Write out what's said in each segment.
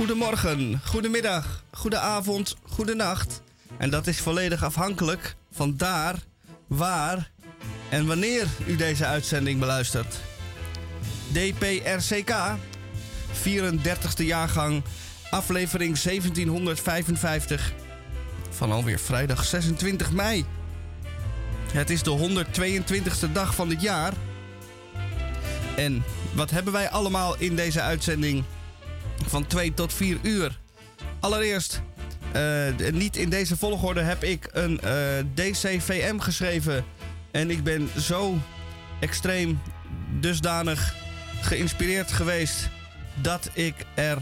Goedemorgen, goedemiddag, goedenavond, goedenacht. En dat is volledig afhankelijk van daar, waar en wanneer u deze uitzending beluistert. DPRCK, 34e jaargang, aflevering 1755 van alweer vrijdag 26 mei. Het is de 122e dag van dit jaar. En wat hebben wij allemaal in deze uitzending van 2 tot 4 uur? Allereerst, eh, niet in deze volgorde heb ik een eh, DCVM geschreven. En ik ben zo extreem dusdanig geïnspireerd geweest dat ik er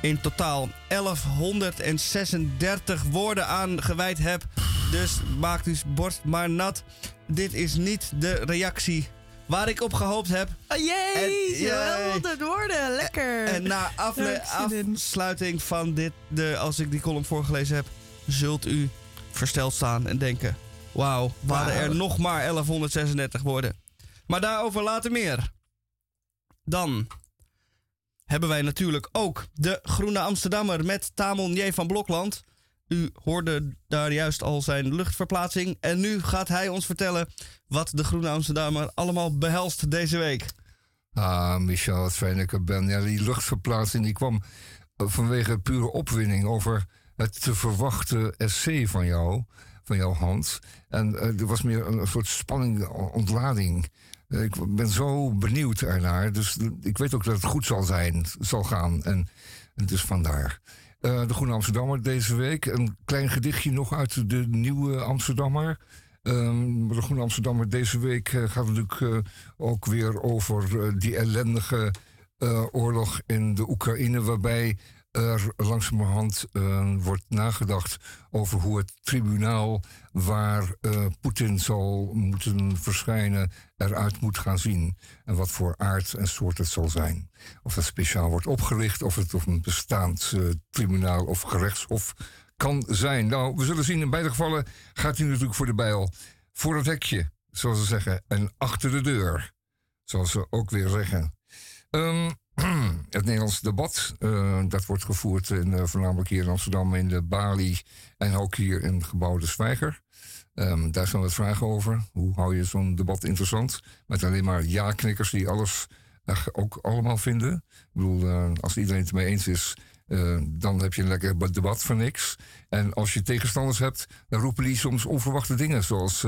in totaal 1136 woorden aan gewijd heb. Dus maakt uw borst maar nat. Dit is niet de reactie waar ik op gehoopt heb. Oh jee, En- jee. 100 woorden, lekker. En na afle- afsluiting van dit, de, als ik die column voorgelezen heb, zult u versteld staan en denken: wauw, waren er nog maar 1136 woorden. Maar daarover later meer. Dan hebben wij natuurlijk ook de Groene Amsterdammer met Tamon J. van Blokland. U hoorde daar juist al zijn luchtverplaatsing. En nu gaat hij ons vertellen wat de Groene Amsterdammer allemaal behelst deze week. Ah, Michel, wat fijn dat ik er ben. Ja, die luchtverplaatsing die kwam eh, vanwege pure opwinding over het te verwachten essay van jou, van jouw hand. En eh, er was meer een, soort spanning, o- ontlading. Eh, ik ben zo benieuwd ernaar. Dus ik weet ook dat het goed zal zijn, zal gaan. En, en dus vandaar. Eh, de Groene Amsterdammer deze week. Een klein gedichtje nog uit de Nieuwe Amsterdammer. Maar de Groene Amsterdammer deze week eh, gaat natuurlijk eh, ook weer over die ellendige oorlog in de Oekraïne, waarbij er langzamerhand eh, wordt nagedacht over hoe het tribunaal waar eh, Poetin zal moeten verschijnen eruit moet gaan zien. En wat voor aard en soort het zal zijn. Of dat speciaal wordt opgericht, of het of een bestaand eh, tribunaal of gerechtshof kan zijn. Nou, we zullen zien. In beide gevallen gaat hij natuurlijk voor de bijl. Voor het hekje, zoals ze zeggen. En achter de deur, zoals ze ook weer zeggen. Ehm, het Nederlands debat, eh, dat wordt gevoerd in, eh, voornamelijk hier in Amsterdam in de Bali en ook hier in gebouw De Zwijger. Ehm, daar zijn wat vragen over. Hoe hou je zo'n debat interessant? Met alleen maar ja-knikkers die alles eh, ook allemaal vinden. Ik bedoel, als iedereen het mee eens is, dan heb je een lekker debat voor niks. En als je tegenstanders hebt, dan roepen die soms onverwachte dingen. Zoals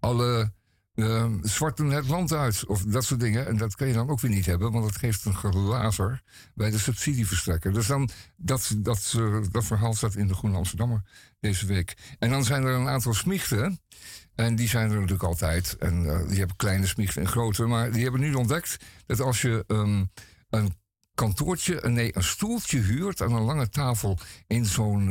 alle eh, zwarten het land uit. Of dat soort dingen. En dat kan je dan ook weer niet hebben, want dat geeft een gelazer bij de subsidieverstrekker. Dus dan, dat, dat, eh, dat verhaal staat in de Groene Amsterdammer deze week. En dan zijn er een aantal smichten. En die zijn er natuurlijk altijd. En eh, die hebben kleine smichten en grote. Maar die hebben nu ontdekt dat als je ehm, een kantoortje, eh, nee, een stoeltje huurt aan een lange tafel in zo'n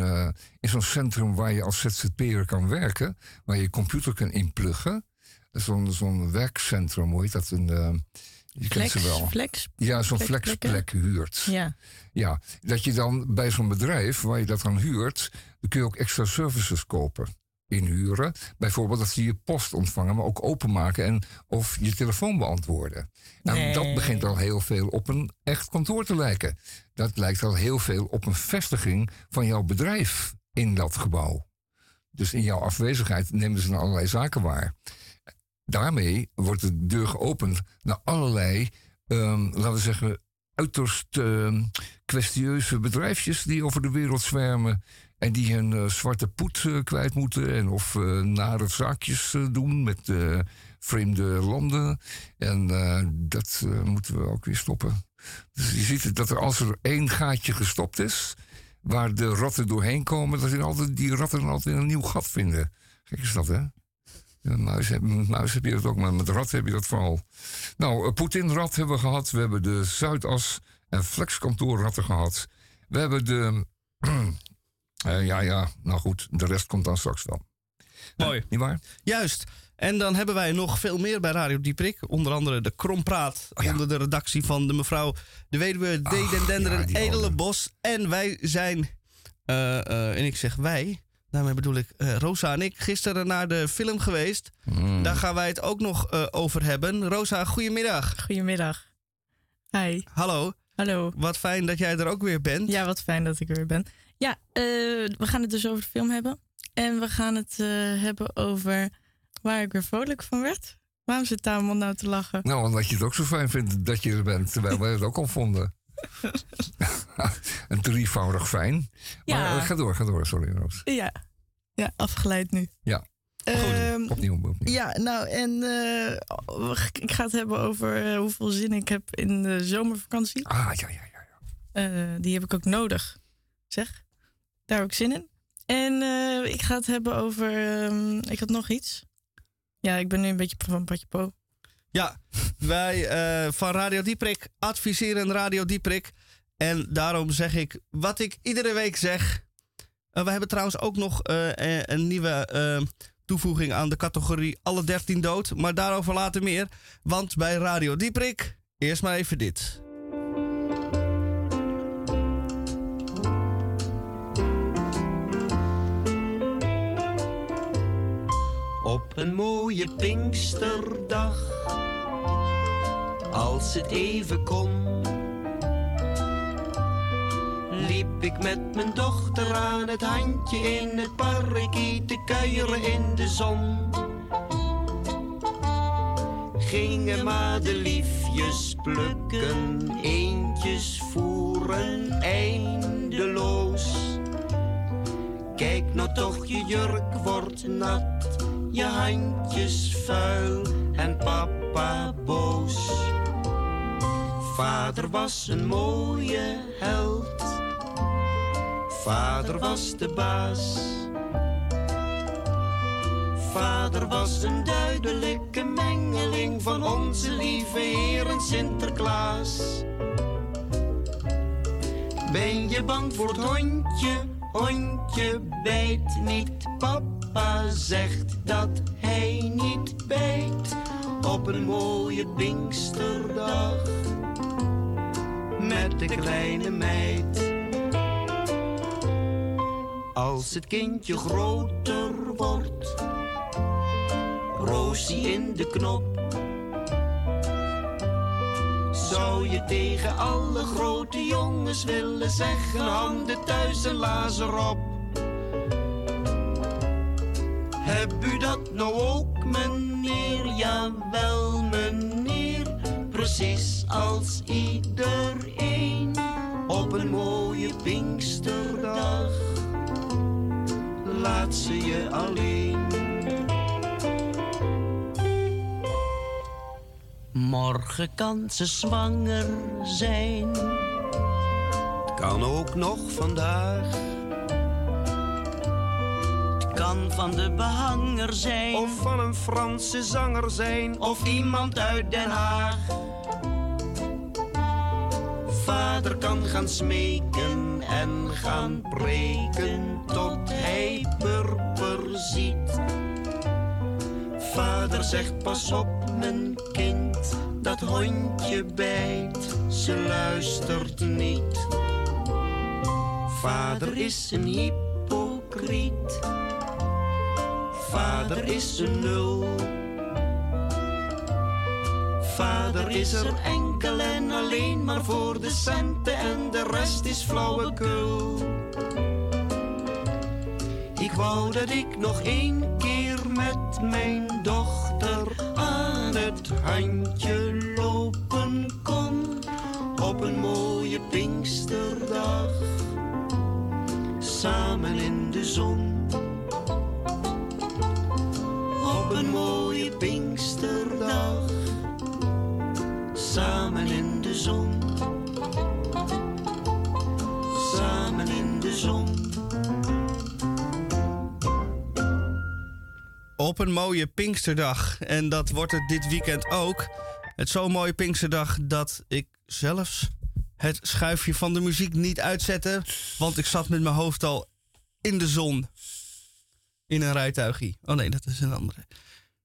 in zo'n centrum waar je als ZZP'er kan werken, waar je computer kan inpluggen. Zo'n zo'n werkcentrum, hoe heet dat? Een, je kent ze wel. Flex. Ja, zo'n flexplek huurt. Ja. Ja, dat je dan bij zo'n bedrijf waar je dat dan huurt, dan kun je ook extra services kopen. Inhuren. Bijvoorbeeld dat ze je post ontvangen, maar ook openmaken en of je telefoon beantwoorden. Nou, Nee. dat begint al heel veel op een echt kantoor te lijken. Dat lijkt al heel veel op een vestiging van jouw bedrijf in dat gebouw. Dus in jouw afwezigheid nemen ze dan allerlei zaken waar. Daarmee wordt de deur geopend naar allerlei, ehm, laten we zeggen, uiterst ehm, kwestieuze bedrijfjes die over de wereld zwermen. En die hun eh, zwarte poet eh, kwijt moeten. En of eh, nare zaakjes doen met vreemde landen. En dat moeten we ook weer stoppen. Dus je ziet dat er als er één gaatje gestopt is. waar de ratten doorheen komen. dat die, altijd, die ratten altijd een nieuw gat vinden. Gek is dat, hè? Met muis, heb, met muis heb je dat ook, maar met rat heb je dat vooral. Nou, eh, Poetin-rat hebben we gehad. We hebben de Zuidas en flexkantoorratten gehad. We hebben de... eh, ja, ja, nou goed, de rest komt dan straks wel. Mooi. Niet waar? Juist. En dan hebben wij nog veel meer bij Radio Dieprik. Onder andere de Krompraat. Oh ja. Onder de redactie van de mevrouw de weduwe D. Den Dender ja, en Edele. Bos. En wij zijn, eh, eh, en ik zeg wij, daarmee bedoel ik eh, Rosa en ik, gisteren naar de film geweest. Mm. Daar gaan wij het ook nog eh, over hebben. Rosa, goedemiddag. Goedemiddag. Hi. Hallo. Hallo. Wat fijn dat jij er ook weer bent. Ja, wat fijn dat ik er weer ben. Ja, eh, we gaan het dus over de film hebben. En we gaan het eh, hebben over waar ik weer vrolijk van werd. Waarom zit Tamon nou te lachen? Nou, omdat je het ook zo fijn vindt dat je er bent, terwijl wij het ook al vonden. een drievoudig fijn. Maar Ja. eh, ga door, ga door, sorry Roos. Ja, ja afgeleid nu. Ja. Ehm, Opnieuw, opnieuw. ja, nou en eh, ik ga het hebben over eh, hoeveel zin ik heb in de zomervakantie. Ah, ja, ja, ja. Eh, die heb ik ook nodig. Zeg, daar heb ik zin in. En ik ga het hebben over. ehm, ik had nog iets. Ja, ik ben nu een beetje van Patje Po. Ja, wij eh, van Radio Dieprik adviseren Radio Dieprik. En daarom zeg ik wat ik iedere week zeg. Eh, we hebben trouwens ook nog eh, een nieuwe toevoeging aan de categorie Alle 13 dood. Maar daarover later meer. Want bij Radio Dieprik, eerst maar even dit. Op een mooie Pinksterdag, als het even kon, liep ik met mijn dochter aan het handje in het parkie te kuieren in de zon. Gingen madeliefjes plukken, eentjes voeren eindeloos. Kijk nou toch, je jurk wordt nat, je handjes vuil en papa boos. Vader was een mooie held, vader was de baas. Vader was een duidelijke mengeling van onze lieve Heer en Sinterklaas. Ben je bang voor het hondje? Hondje bijt niet. Papa zegt dat hij niet bijt. Op een mooie Pinksterdag. Met de kleine meid. Als het kindje groter wordt. Roosie in de knop. Zou je tegen alle grote jongens willen zeggen: handen thuis en lazer op? Heb u dat nou ook, meneer? Jawel, meneer. Precies als iedereen op een mooie Pinksterdag. Laat ze je alleen. Morgen kan ze zwanger zijn. Kan ook nog vandaag. Kan van de behanger zijn. Of van een Franse zanger zijn. Of iemand uit Den Haag. Vader kan gaan smeken en gaan preken tot hij purper ziet. Vader zegt pas op mijn kind, dat hondje bijt, ze luistert niet. Vader is een hypocriet, vader is een nul. Vader is er enkel en alleen maar voor de centen en de rest is flauwekul. Ik wou dat ik nog één keer met mijn dochter aan het handje lopen kon. Op een mooie Pinksterdag, samen in de zon. Pinksterdag, samen in de zon. Samen in de zon. Op een mooie Pinksterdag. En dat wordt het dit weekend ook. Het zo'n mooie Pinksterdag dat ik zelfs het schuifje van de muziek niet uitzette. Want ik zat met mijn hoofd al in de zon. In een rijtuigje. Oh nee, dat is een andere.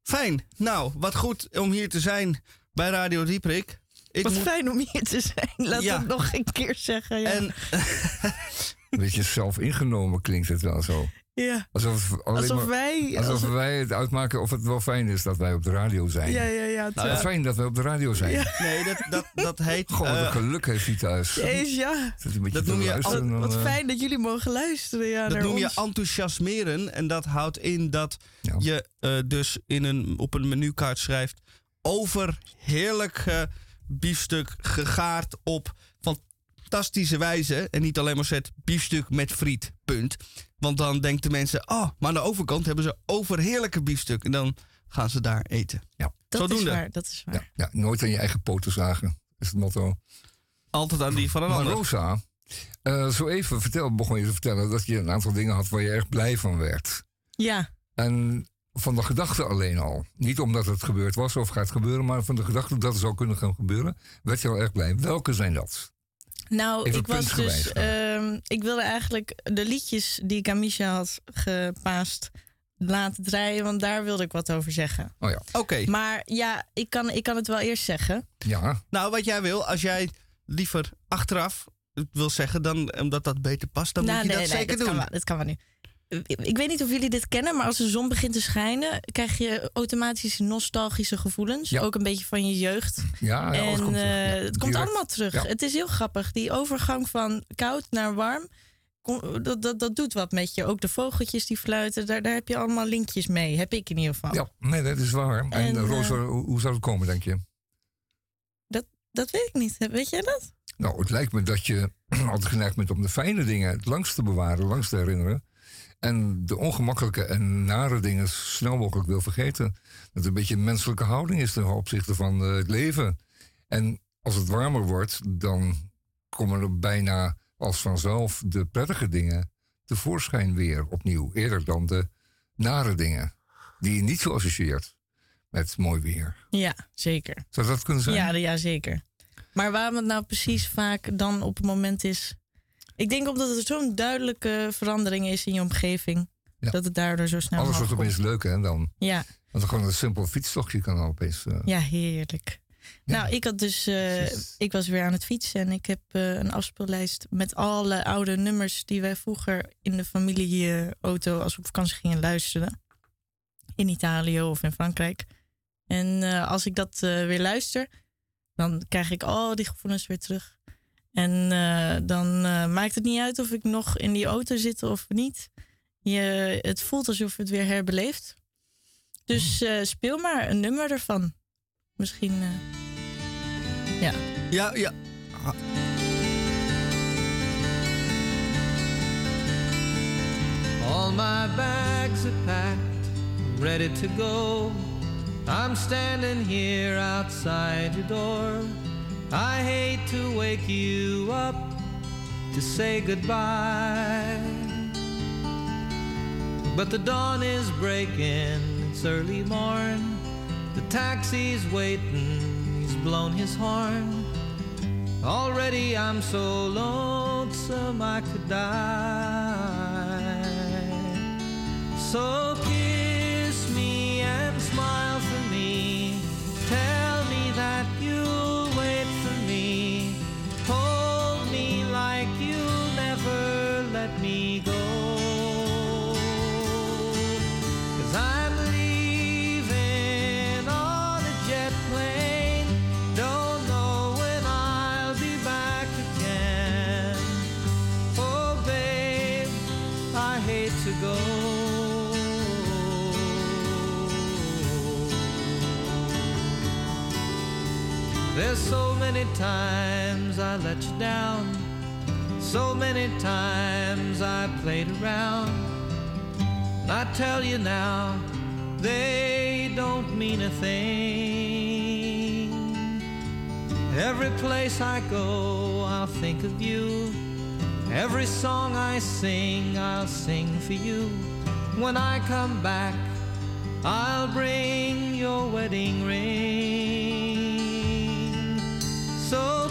Fijn. Nou, wat goed om hier te zijn bij Radio Dieprik. Ik Wat moet- fijn om hier te zijn. Laat Ja. het nog een keer zeggen. Ja. En Een beetje zelf ingenomen klinkt het wel zo. Ja. Alsof, alleen Alsof maar- wij... alsof alsof- wij het uitmaken of het wel fijn is dat wij op de radio zijn. ja, ja, ja. Nou ja. Fijn dat wij op de radio zijn. Ja. Nee, dat, dat, dat heet... Gewoon wat eh, een geluk heeft hij thuis. Jezus, ja. Dat noem je Wat, en dan, wat eh, fijn dat jullie mogen luisteren ja, dat noem je enthousiasmeren. En dat houdt in dat Ja. je eh, dus in een, op een menukaart schrijft... over heerlijk eh, biefstuk gegaard op fantastische wijze. En niet alleen maar zet biefstuk met friet, punt. Want dan denken de mensen... oh, maar aan de overkant hebben ze overheerlijke biefstuk. En dan gaan ze daar eten. Ja. dat is waar, dat is waar. ja, ja, nooit aan je eigen poten zagen, is het motto. Altijd aan die van een Maar ander. Rosa, eh, zo even vertel, begon je te vertellen dat je een aantal dingen had waar je erg blij van werd. Ja, En van de gedachte alleen al. Niet omdat het gebeurd was of gaat gebeuren, maar van de gedachte dat het zou kunnen gaan gebeuren, werd je al erg blij. Welke zijn dat? Nou, ik was dus... ehm, ik wilde eigenlijk de liedjes die ik aan Misha had gepaast laten draaien, want daar wilde ik wat over zeggen. Oh ja, Oké, Maar ja, ik kan, ik kan het wel eerst zeggen. ja, nou wat jij wil, als jij liever achteraf het wil zeggen, dan, omdat dat beter past, dan Nou, moet je nee, dat nee, zeker dat doen. Kan wel, dat kan wel nu. Ik- weet niet of jullie dit kennen, maar als de zon begint te schijnen, krijg je automatisch nostalgische gevoelens. Ja. Ook een beetje van je jeugd. ja, ja en komt terug. eh, Ja, het komt allemaal terug. Het is heel grappig. Die overgang van koud naar warm, dat, dat, dat doet wat met je. Ook de vogeltjes die fluiten, daar, daar heb je allemaal linkjes mee. Heb ik in ieder geval. Ja, nee, dat is waar. En, En, eh, Rosa, eh, hoe, hoe zou het komen, denk je? Dat weet ik niet. Weet jij dat? Nou, het lijkt me dat je altijd geneigd bent om de fijne dingen het langst te bewaren, langst te herinneren. En de ongemakkelijke en nare dingen snel mogelijk wil vergeten. Dat het een beetje een menselijke houding is ten opzichte van eh, het leven. En als het warmer wordt, dan komen er bijna als vanzelf de prettige dingen tevoorschijn weer opnieuw. Eerder dan de nare dingen, die je niet zo associeert met mooi weer. Ja, zeker. Zou dat kunnen zijn? Ja, ja, zeker. Maar waarom het nou precies vaak dan op het moment is. Ik denk omdat er zo'n duidelijke verandering is in je omgeving. Ja. Dat het daardoor zo snel Alles wordt opeens leuk, hè? Dan. Ja, Want gewoon een simpel fietstochtje kan opeens. eh, ja, heerlijk. Nou, ik had dus. eh, ik was weer aan het fietsen en ik heb eh, een afspeellijst met alle oude nummers die wij vroeger in de familieauto als we op vakantie gingen luisteren. In Italië of in Frankrijk. En als ik dat weer luister, dan krijg ik al die gevoelens weer terug. En eh, dan eh, maakt het niet uit of ik nog in die auto zit of niet. Je, het voelt alsof je het weer herbeleeft. Dus eh, speel maar een nummer ervan. Misschien. eh, ja. Ja, ja. All my bags are packed, ready to go. I'm standing here outside your door. I hate to wake you up to say goodbye. But the dawn is breaking, it's early morn. The taxi's waiting, he's blown his horn. Already I'm so lonesome I could die. So kiss me and smile for hate to go. There's so many times I let you down. So many times I played around. I tell you now, they don't mean a thing. Every place I go, I'll think of you. Every song I sing, I'll sing for you. When I come back, I'll bring your wedding ring. So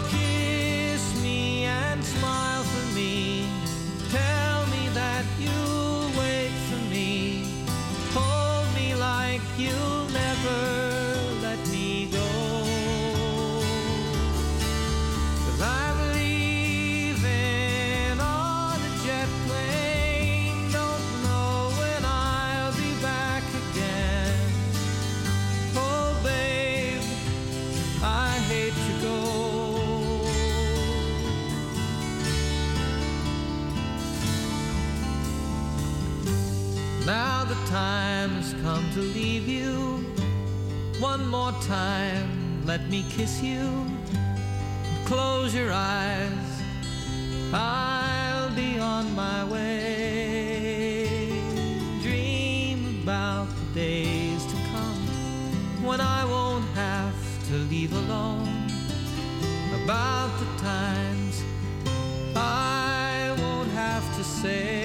One more time, let me kiss you. Close your eyes, I'll be on my way. Dream about the days to come when I won't have to leave alone. About the times I won't have to say,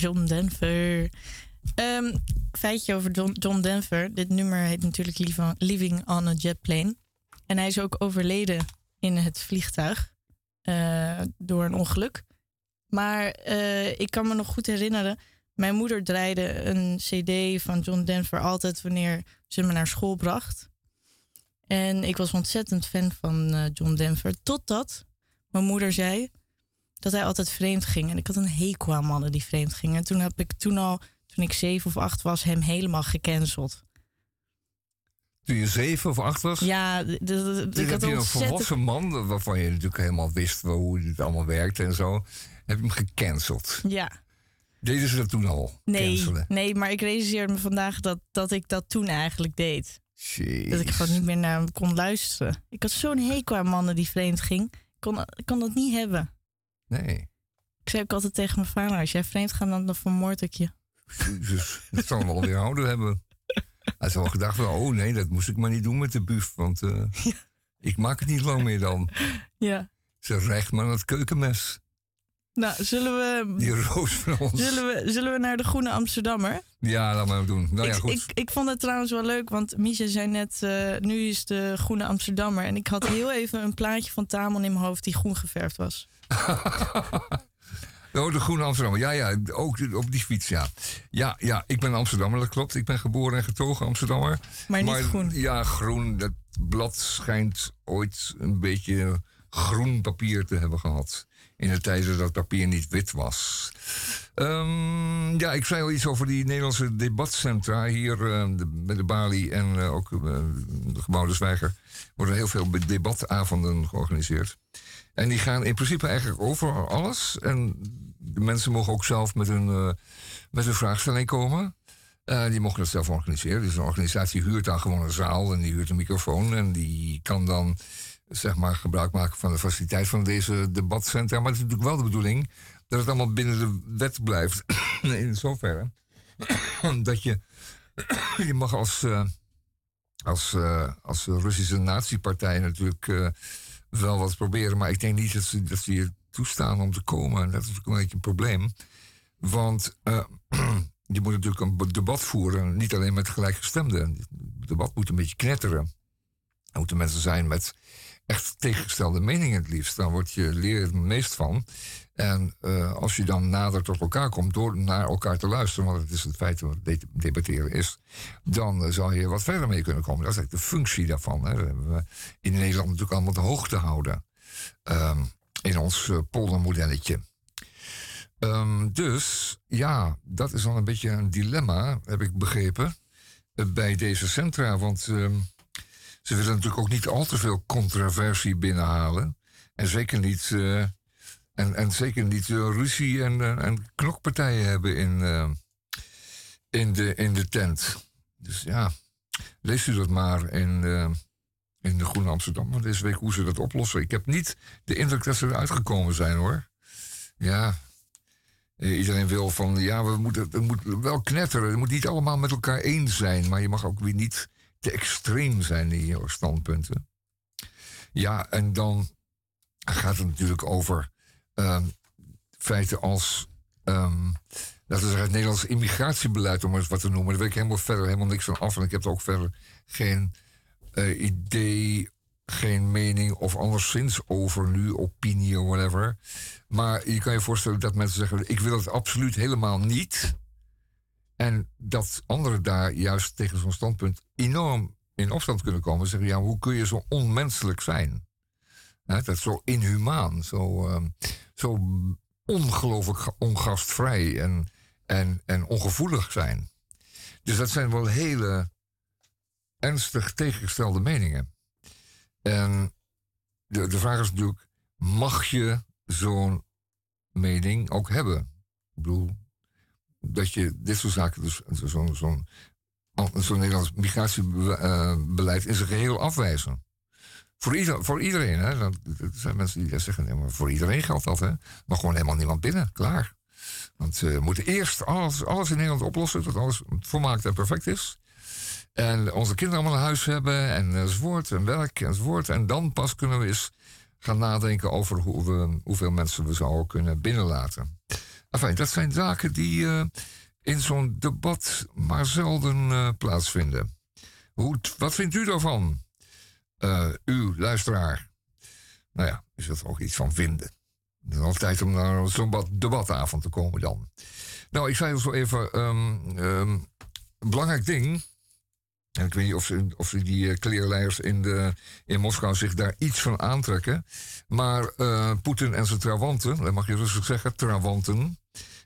John Denver. Ehm, feitje over John, Denver. Dit nummer heet natuurlijk Living on a Jet Plane. En hij is ook overleden in het vliegtuig eh, door een ongeluk. Maar eh, ik kan me nog goed herinneren. Mijn moeder draaide een CD van John Denver altijd wanneer ze me naar school bracht. En ik was ontzettend fan van eh, John Denver. Totdat mijn moeder zei dat hij altijd vreemd ging. En ik had een hekel aan mannen die vreemd gingen. En toen heb ik toen al, toen ik zeven of acht was, hem helemaal gecanceld. Toen je zeven of acht was? Ja, ik heb had je een volwassen man, waarvan je natuurlijk helemaal wist hoe het allemaal werkte en zo, heb je hem gecanceld. Ja, Deden ze dat toen al? nee, Cancelen? nee, maar ik realiseerde me vandaag dat, dat ik dat toen eigenlijk deed. Jeez. Dat ik gewoon niet meer naar hem kon luisteren. Ik had zo'n hekel aan mannen die vreemd ging. Ik kon, ik kon dat niet hebben. Nee. Ik zei ook altijd tegen mijn vader, als jij vreemd gaat, dan, dan vermoord ik je. Jezus, dat zal hem wel weer houden hebben. Hij zal wel gedacht van, oh nee, dat moest ik maar niet doen met de buf, want eh, ik maak het niet lang meer dan. Ja. Ze recht maar het keukenmes. Nou, zullen we, Die roos van ons. zullen we, zullen we naar de Groene Amsterdammer? Ja, laat maar doen. Nou ja, ik, goed. ik, ik vond het trouwens wel leuk, want Misha zei net, eh, nu is de Groene Amsterdammer. En ik had heel even een plaatje van Tamon in mijn hoofd die groen geverfd was. Oh, de Groene Amsterdammer. Ja, ja, ook op die fiets, ja. Ja, ja, ik ben Amsterdammer, dat klopt. Ik ben geboren en getogen Amsterdammer. Maar niet groen. Ja, groen. Dat blad schijnt ooit een beetje groen papier te hebben gehad. In de tijden dat papier niet wit was. Ehm, ja, ik zei al iets over die Nederlandse debatcentra. Hier eh, de, bij de Bali en eh, ook uh, de gebouw De Zwijger... worden heel veel debatavonden georganiseerd. En die gaan in principe eigenlijk over alles. En de mensen mogen ook zelf met een, uh, met een vraagstelling komen. Uh, die mogen dat zelf organiseren. Dus een organisatie huurt dan gewoon een zaal en die huurt een microfoon. En die kan dan zeg maar, gebruik maken van de faciliteit van deze debatcentra. Maar het is natuurlijk wel de bedoeling dat het allemaal binnen de wet blijft. in zoverre dat je, je mag als, uh, als, als Russische natiepartij natuurlijk wel wat proberen. Maar ik denk niet dat ze, dat ze je toestaan om te komen. En dat is een beetje een probleem. Want uh, je moet natuurlijk een debat voeren, niet alleen met gelijkgestemden. Het debat moet een beetje knetteren. Er moeten mensen zijn met echt tegengestelde meningen het liefst. Dan word je leer het meest van. En uh, als je dan nader tot elkaar komt door naar elkaar te luisteren, want het is het feit wat de debatteren is, dan uh, zal je wat verder mee kunnen komen. Dat is eigenlijk de functie daarvan. Hè. Dat hebben we in Nederland natuurlijk allemaal de hoogte houden. Um, in ons uh, poldermodelletje. Um, dus ja, dat is wel een beetje een dilemma, heb ik begrepen, bij deze centra. Want um, ze willen natuurlijk ook niet al te veel controversie binnenhalen. En zeker niet, en, en zeker niet uh, ruzie en, uh, en knokpartijen hebben in, in, de, in de tent. Dus ja, leest u dat maar in, in de Groene Amsterdam van deze week hoe ze dat oplossen. Ik heb niet de indruk dat ze eruit gekomen zijn hoor. Ja, eh, iedereen wil van ja, we moeten, het moet wel knetteren. Het moet niet allemaal met elkaar eens zijn, maar je mag ook weer niet te extreem zijn in je standpunten. Ja, en dan gaat het natuurlijk over ehm, feiten als. Um, laten we het Nederlands immigratiebeleid, om eens wat te noemen. Daar weet ik helemaal verder helemaal niks van af. En ik heb er ook verder geen uh, idee, geen mening of anderszins over nu, opinie of whatever. Maar je kan je voorstellen dat mensen zeggen: Ik wil het absoluut helemaal niet. En dat anderen daar juist tegen zo'n standpunt enorm in opstand kunnen komen. Zeggen: Ja, hoe kun je zo onmenselijk zijn? dat is zo inhumaan, zo, uh, zo ongelooflijk ongastvrij en, en, en ongevoelig zijn. Dus dat zijn wel hele ernstig tegengestelde meningen. En de, de vraag is natuurlijk: mag je zo'n mening ook hebben? Ik bedoel, dat je dit soort zaken, dus zo'n zo'n zo'n Nederlands migratiebeleid in zijn geheel afwijzen. Voor, ieder, voor iedereen, hè? Er zijn mensen die zeggen, maar voor iedereen geldt dat, hè? Maar gewoon helemaal niemand binnen, klaar. Want we moeten eerst alles, alles in Nederland oplossen, dat alles volmaakt en perfect is. En onze kinderen allemaal een huis hebben, en enzovoort, en werk, enzovoort. En dan pas kunnen we eens gaan nadenken over hoe we, hoeveel mensen we zouden kunnen binnenlaten. Enfin, dat zijn zaken die uh, in zo'n debat maar zelden uh, plaatsvinden. Hoe, wat vindt u daarvan? Uh, uw luisteraar. Nou ja, is dat ook iets van vinden. Het is al tijd om naar zo'n debatavond te komen dan. Nou, ik zei al zo even, um, um, een belangrijk ding. En ik weet niet of, ze, of die uh, kleerleiders in, de, in Moskou zich daar iets van aantrekken. Maar uh, Poetin en zijn trawanten, dat mag je rustig zeggen, trawanten,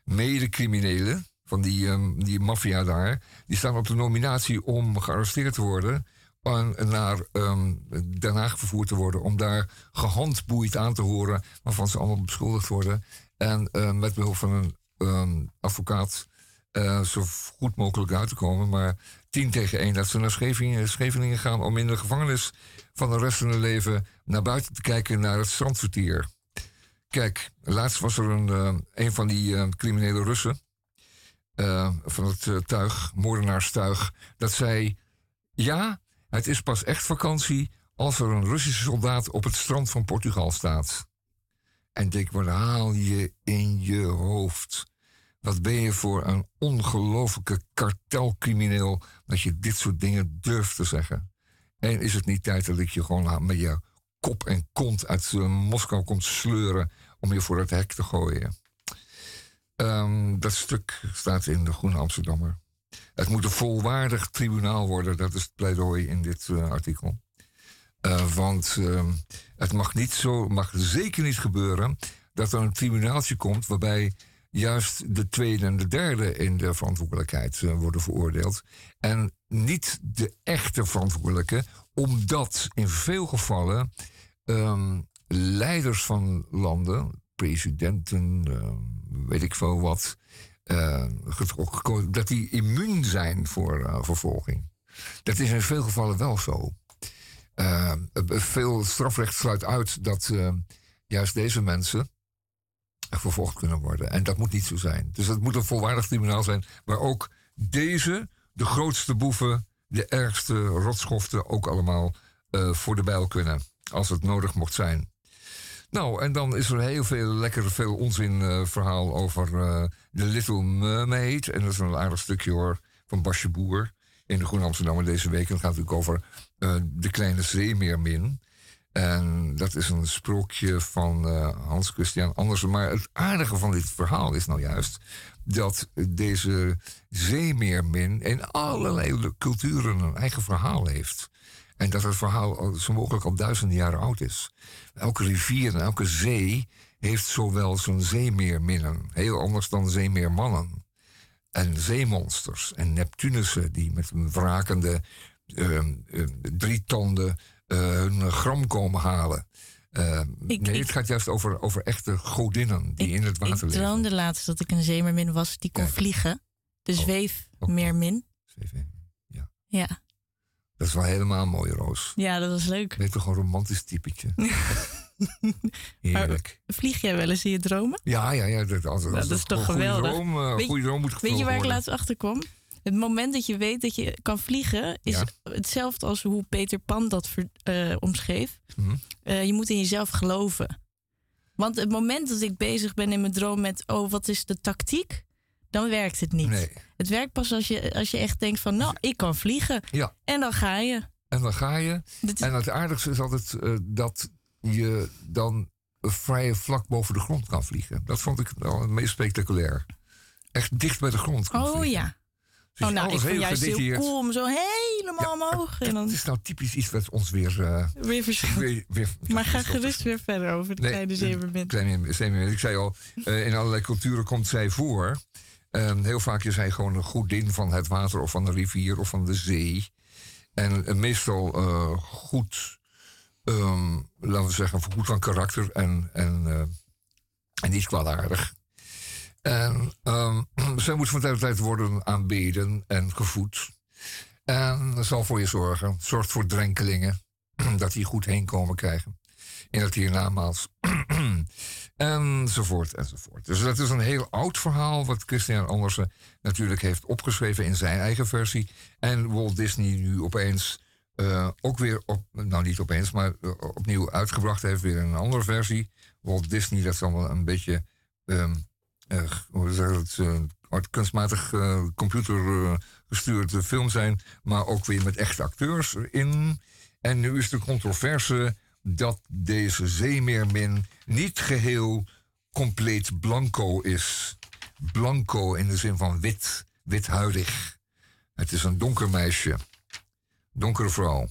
medecriminelen van die, um, die maffia daar, die staan op de nominatie om gearresteerd te worden naar um, Den Haag vervoerd te worden. Om daar gehandboeid aan te horen waarvan ze allemaal beschuldigd worden. En uh, met behulp van een um, advocaat uh, zo goed mogelijk uit te komen. Maar tien tegen één dat ze naar Scheveningen, gaan om in de gevangenis van de rest van hun leven naar buiten te kijken naar het strandvertier. Kijk, laatst was er een, uh, een van die criminele Russen. van het tuig, moordenaarstuig. Dat zei: Ja, het is pas echt vakantie als er een Russische soldaat op het strand van Portugal staat. En denk, wat haal je in je hoofd? Wat ben je voor een ongelofelijke kartelcrimineel dat je dit soort dingen durft te zeggen? En is het niet tijd dat ik je gewoon met je kop en kont uit uh, Moskou komt sleuren om je voor het hek te gooien? Um, dat stuk staat in de Groene Amsterdammer. Het moet een volwaardig tribunaal worden, dat is het pleidooi in dit uh, artikel. Uh, want uh, het mag, niet zo, mag zeker niet gebeuren dat er een tribunaaltje komt waarbij juist de tweede en de derde in de verantwoordelijkheid uh, worden veroordeeld. En niet de echte verantwoordelijke, omdat in veel gevallen um, leiders van landen, presidenten, weet ik veel wat, uh, dat die immuun zijn voor uh, vervolging. Dat is in veel gevallen wel zo. Uh, veel strafrecht sluit uit dat juist deze mensen vervolgd kunnen worden. En dat moet niet zo zijn. Dus het moet een volwaardig tribunaal zijn waar ook deze, de grootste boeven, de ergste rotschoften ook allemaal voor de bijl kunnen. Als het nodig mocht zijn. Nou, en dan is er heel veel lekker veel onzin uh, verhaal over uh, The Little Mermaid. En dat is een aardig stukje hoor, van Basje Boer in de Groen Amsterdam deze week. En het gaat natuurlijk over uh, De Kleine Zeemeermin. En dat is een sprookje van Hans Christian Andersen. Maar het aardige van dit verhaal is nou juist dat deze zeemeermin in allerlei culturen een eigen verhaal heeft. En dat het verhaal zo mogelijk al duizenden jaren oud is. Elke rivier en elke zee heeft zowel zo'n zeemeerminnen. Heel anders dan zeemeermannen. En zeemonsters en Neptunussen die met wrakende uh, uh, drie tanden uh, hun gram komen halen. Ik, nee, het gaat juist over, over echte godinnen die ik, in het water leven. Ik droomde laatst dat ik een zeemeermin was die kon Kijk. vliegen. De zweefmeermin. Oh. Zweefmeermin, ja. Ja. Dat is wel helemaal mooi, Roos. Ja, dat was leuk. Ben je toch een romantisch typetje? Heerlijk. Vlieg jij wel eens in je dromen? Ja, ja, ja. Dat, als, als dat is toch geweldig? Droom, uh, Weet- goede droom moet Weet je waar ik laatst achter kwam? Het moment dat je weet dat je kan vliegen is Ja. hetzelfde als hoe Peter Pan dat eh, omschreef. Mhm. Eh, je moet in jezelf geloven. Want het moment dat ik bezig ben in mijn droom met, oh, wat is de tactiek? Dan werkt het niet. Nee. Het werkt pas als je, als je echt denkt van, nou, ik kan vliegen. Ja. En dan ga je. En dan ga je. Is- En het aardigste is altijd eh, dat je dan vrij vlak boven de grond kan vliegen. Dat vond ik wel het meest spectaculair. Echt dicht bij de grond kan oh vliegen. ja. Dus oh, nou, ik vind juist heel cool om zo helemaal omhoog. En dan Het is nou typisch iets wat ons weer... eh, weer weer Maar ga gerust weer verder over de Nee, kleine zeemermin. Kleine zeemermin. Ik zei al, eh, in allerlei culturen komt zij voor. En heel vaak is hij gewoon een godin van het water of van de rivier of van de zee. En eh, meestal eh, goed, ehm, laten we zeggen, goed van karakter en, en, eh, en niet kwaadaardig. En ehm, zij moet van tijd tot tijd worden aanbeden en gevoed. En dat zal voor je zorgen. Zorgt voor drenkelingen. dat die goed heen komen krijgen. In het hiernamaals. enzovoort, enzovoort. Dus dat is een heel oud verhaal... wat Christian Andersen natuurlijk heeft opgeschreven in zijn eigen versie. En Walt Disney nu opeens eh, ook weer... Op, nou, niet opeens, maar eh, opnieuw uitgebracht heeft... weer in een andere versie. Walt Disney, dat zal wel een beetje... ehm, eh, hoe zeg het, kunstmatig eh, computer eh, gestuurde film zijn, maar ook weer met echte acteurs in. En nu is de controverse dat deze zeemeermin niet geheel compleet blanco is. Blanco in de zin van wit, withuidig. Het is een donker meisje, donkere vrouw.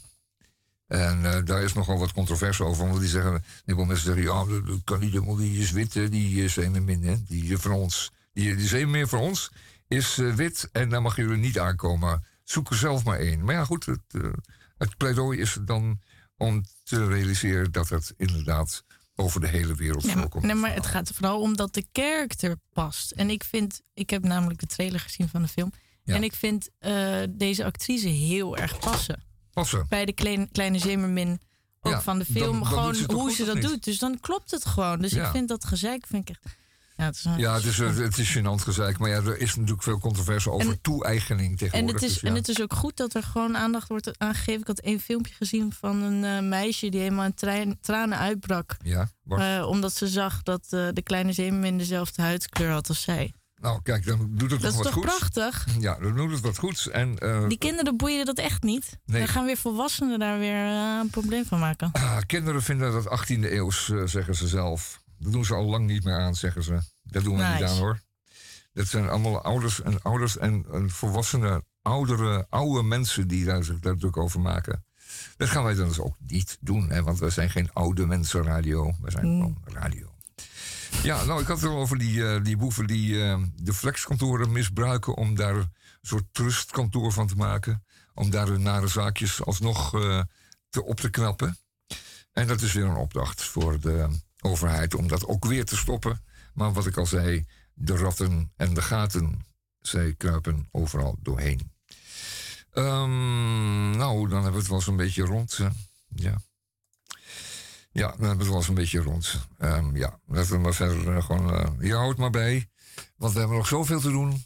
En eh, daar is nogal wat controverse over. Want die zeggen, die mensen zeggen, ja, dat kan niet helemaal, die is wit, die uh, zeemermin, hè, die uh, van ons. Die, die zeemermin van ons is wit en daar mag jullie niet aankomen. Zoek er zelf maar één. Maar ja, goed, het, het pleidooi is dan om te realiseren dat het inderdaad over de hele wereld ja, voorkomt. Nee, maar het gaat vooral om dat de character past. En ik vind, ik heb namelijk de trailer gezien van de film. Ja. En ik vind uh, deze actrice heel erg passen. Passen. Bij de kleine, kleine Zemermin ook ja, van de film. Dan, dan gewoon hoe ze dat niet? doet. Dus dan klopt het gewoon. Dus Ja. ik vind dat gezeik vind ik echt. Ja, het is, een- Ja, het is, het is gênant gezeik. Maar ja, er is natuurlijk veel controverse over En- toe-eigening en tegenwoordig. het, is, dus ja. en het is ook goed dat er gewoon aandacht wordt aangegeven. Ik had één filmpje gezien van een eh, meisje die helemaal in trein, tranen uitbrak. Ja, eh, omdat ze zag dat eh, de kleine zeemermin dezelfde huidskleur had als zij. nou, kijk, dan doet het Dat is nog wat toch goeds. prachtig? Ja, dan doet het wat goeds. En Die kinderen boeien dat echt niet. Nee. Dan gaan weer volwassenen daar weer een probleem van maken. ah, kinderen vinden dat 18e eeuws, zeggen ze zelf. Dat doen ze al lang niet meer aan, zeggen ze. Dat doen we niet aan, hoor. Dat zijn allemaal ouders en ouders en, en volwassene, oudere, oude mensen die daar zich daar druk over maken. Dat gaan wij dan dus ook niet doen, hè, want wij zijn geen oude mensen radio. Wij zijn Mm. gewoon radio. Ja, nou, ik had het al over die, eh, die boeven die eh, de flexkantoren misbruiken om daar een soort trustkantoor van te maken. Om daar hun nare zaakjes alsnog eh, te, op te knappen. En dat is weer een opdracht voor de overheid om dat ook weer te stoppen. Maar wat ik al zei, de ratten en de gaten, zij kruipen overal doorheen. Ehm, nou, dan hebben we het wel een beetje rond. hè. Ja. Ja, dan hebben we het wel een beetje rond. Ehm, ja, laten we maar verder eh, gewoon... eh, je houdt maar bij, want we hebben nog zoveel te doen.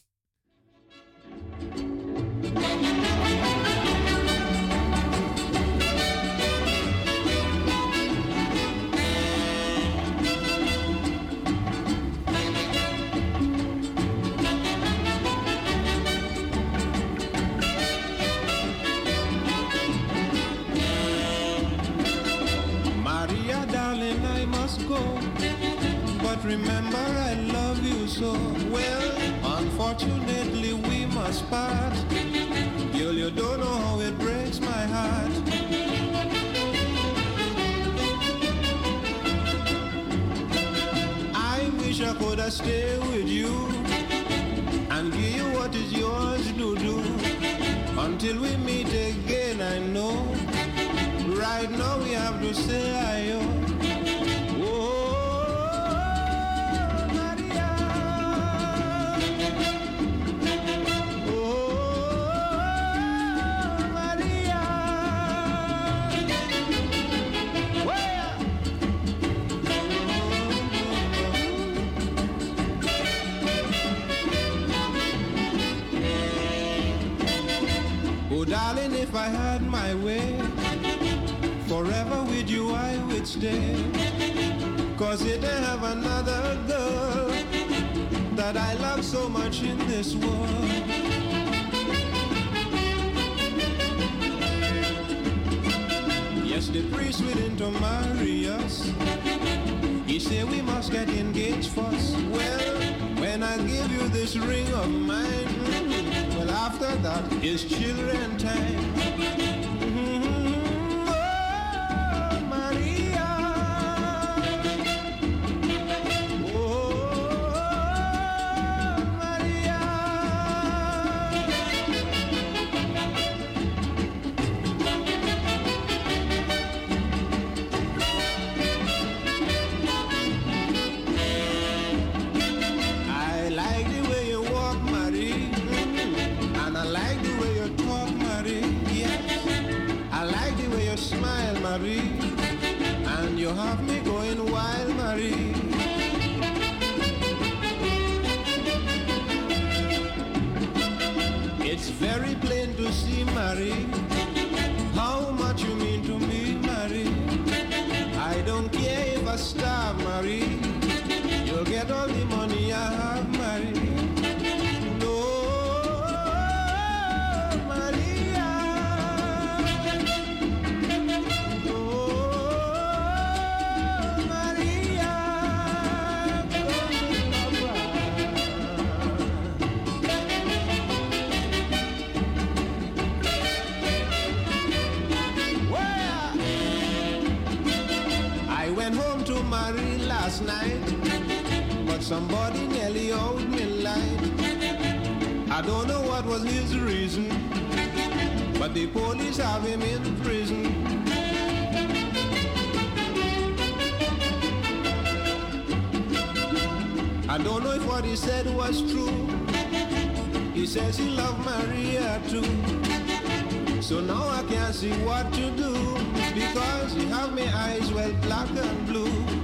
We. Girl, you don't know how it breaks my heart. I wish I could have stayed with you and give you what is yours to do. Until we meet again, I know. Right now we have to say I Oh, if I had my way, forever with you I would stay. Cause don't have another girl that I love so much in this world. Yes, the priest willing to marry us. He said we must get engaged first. Well, when I give you this ring of mine, after that is children time. See, Marie, how much you mean to me, Marie. I don't care if I starve, Marie. You'll get all the money night, but somebody nearly owed me life. I don't know what was his reason, but the police have him in prison. I don't know if what he said was true. He says he loved Maria too. So now I can't see what to do because you have my eyes well black and blue.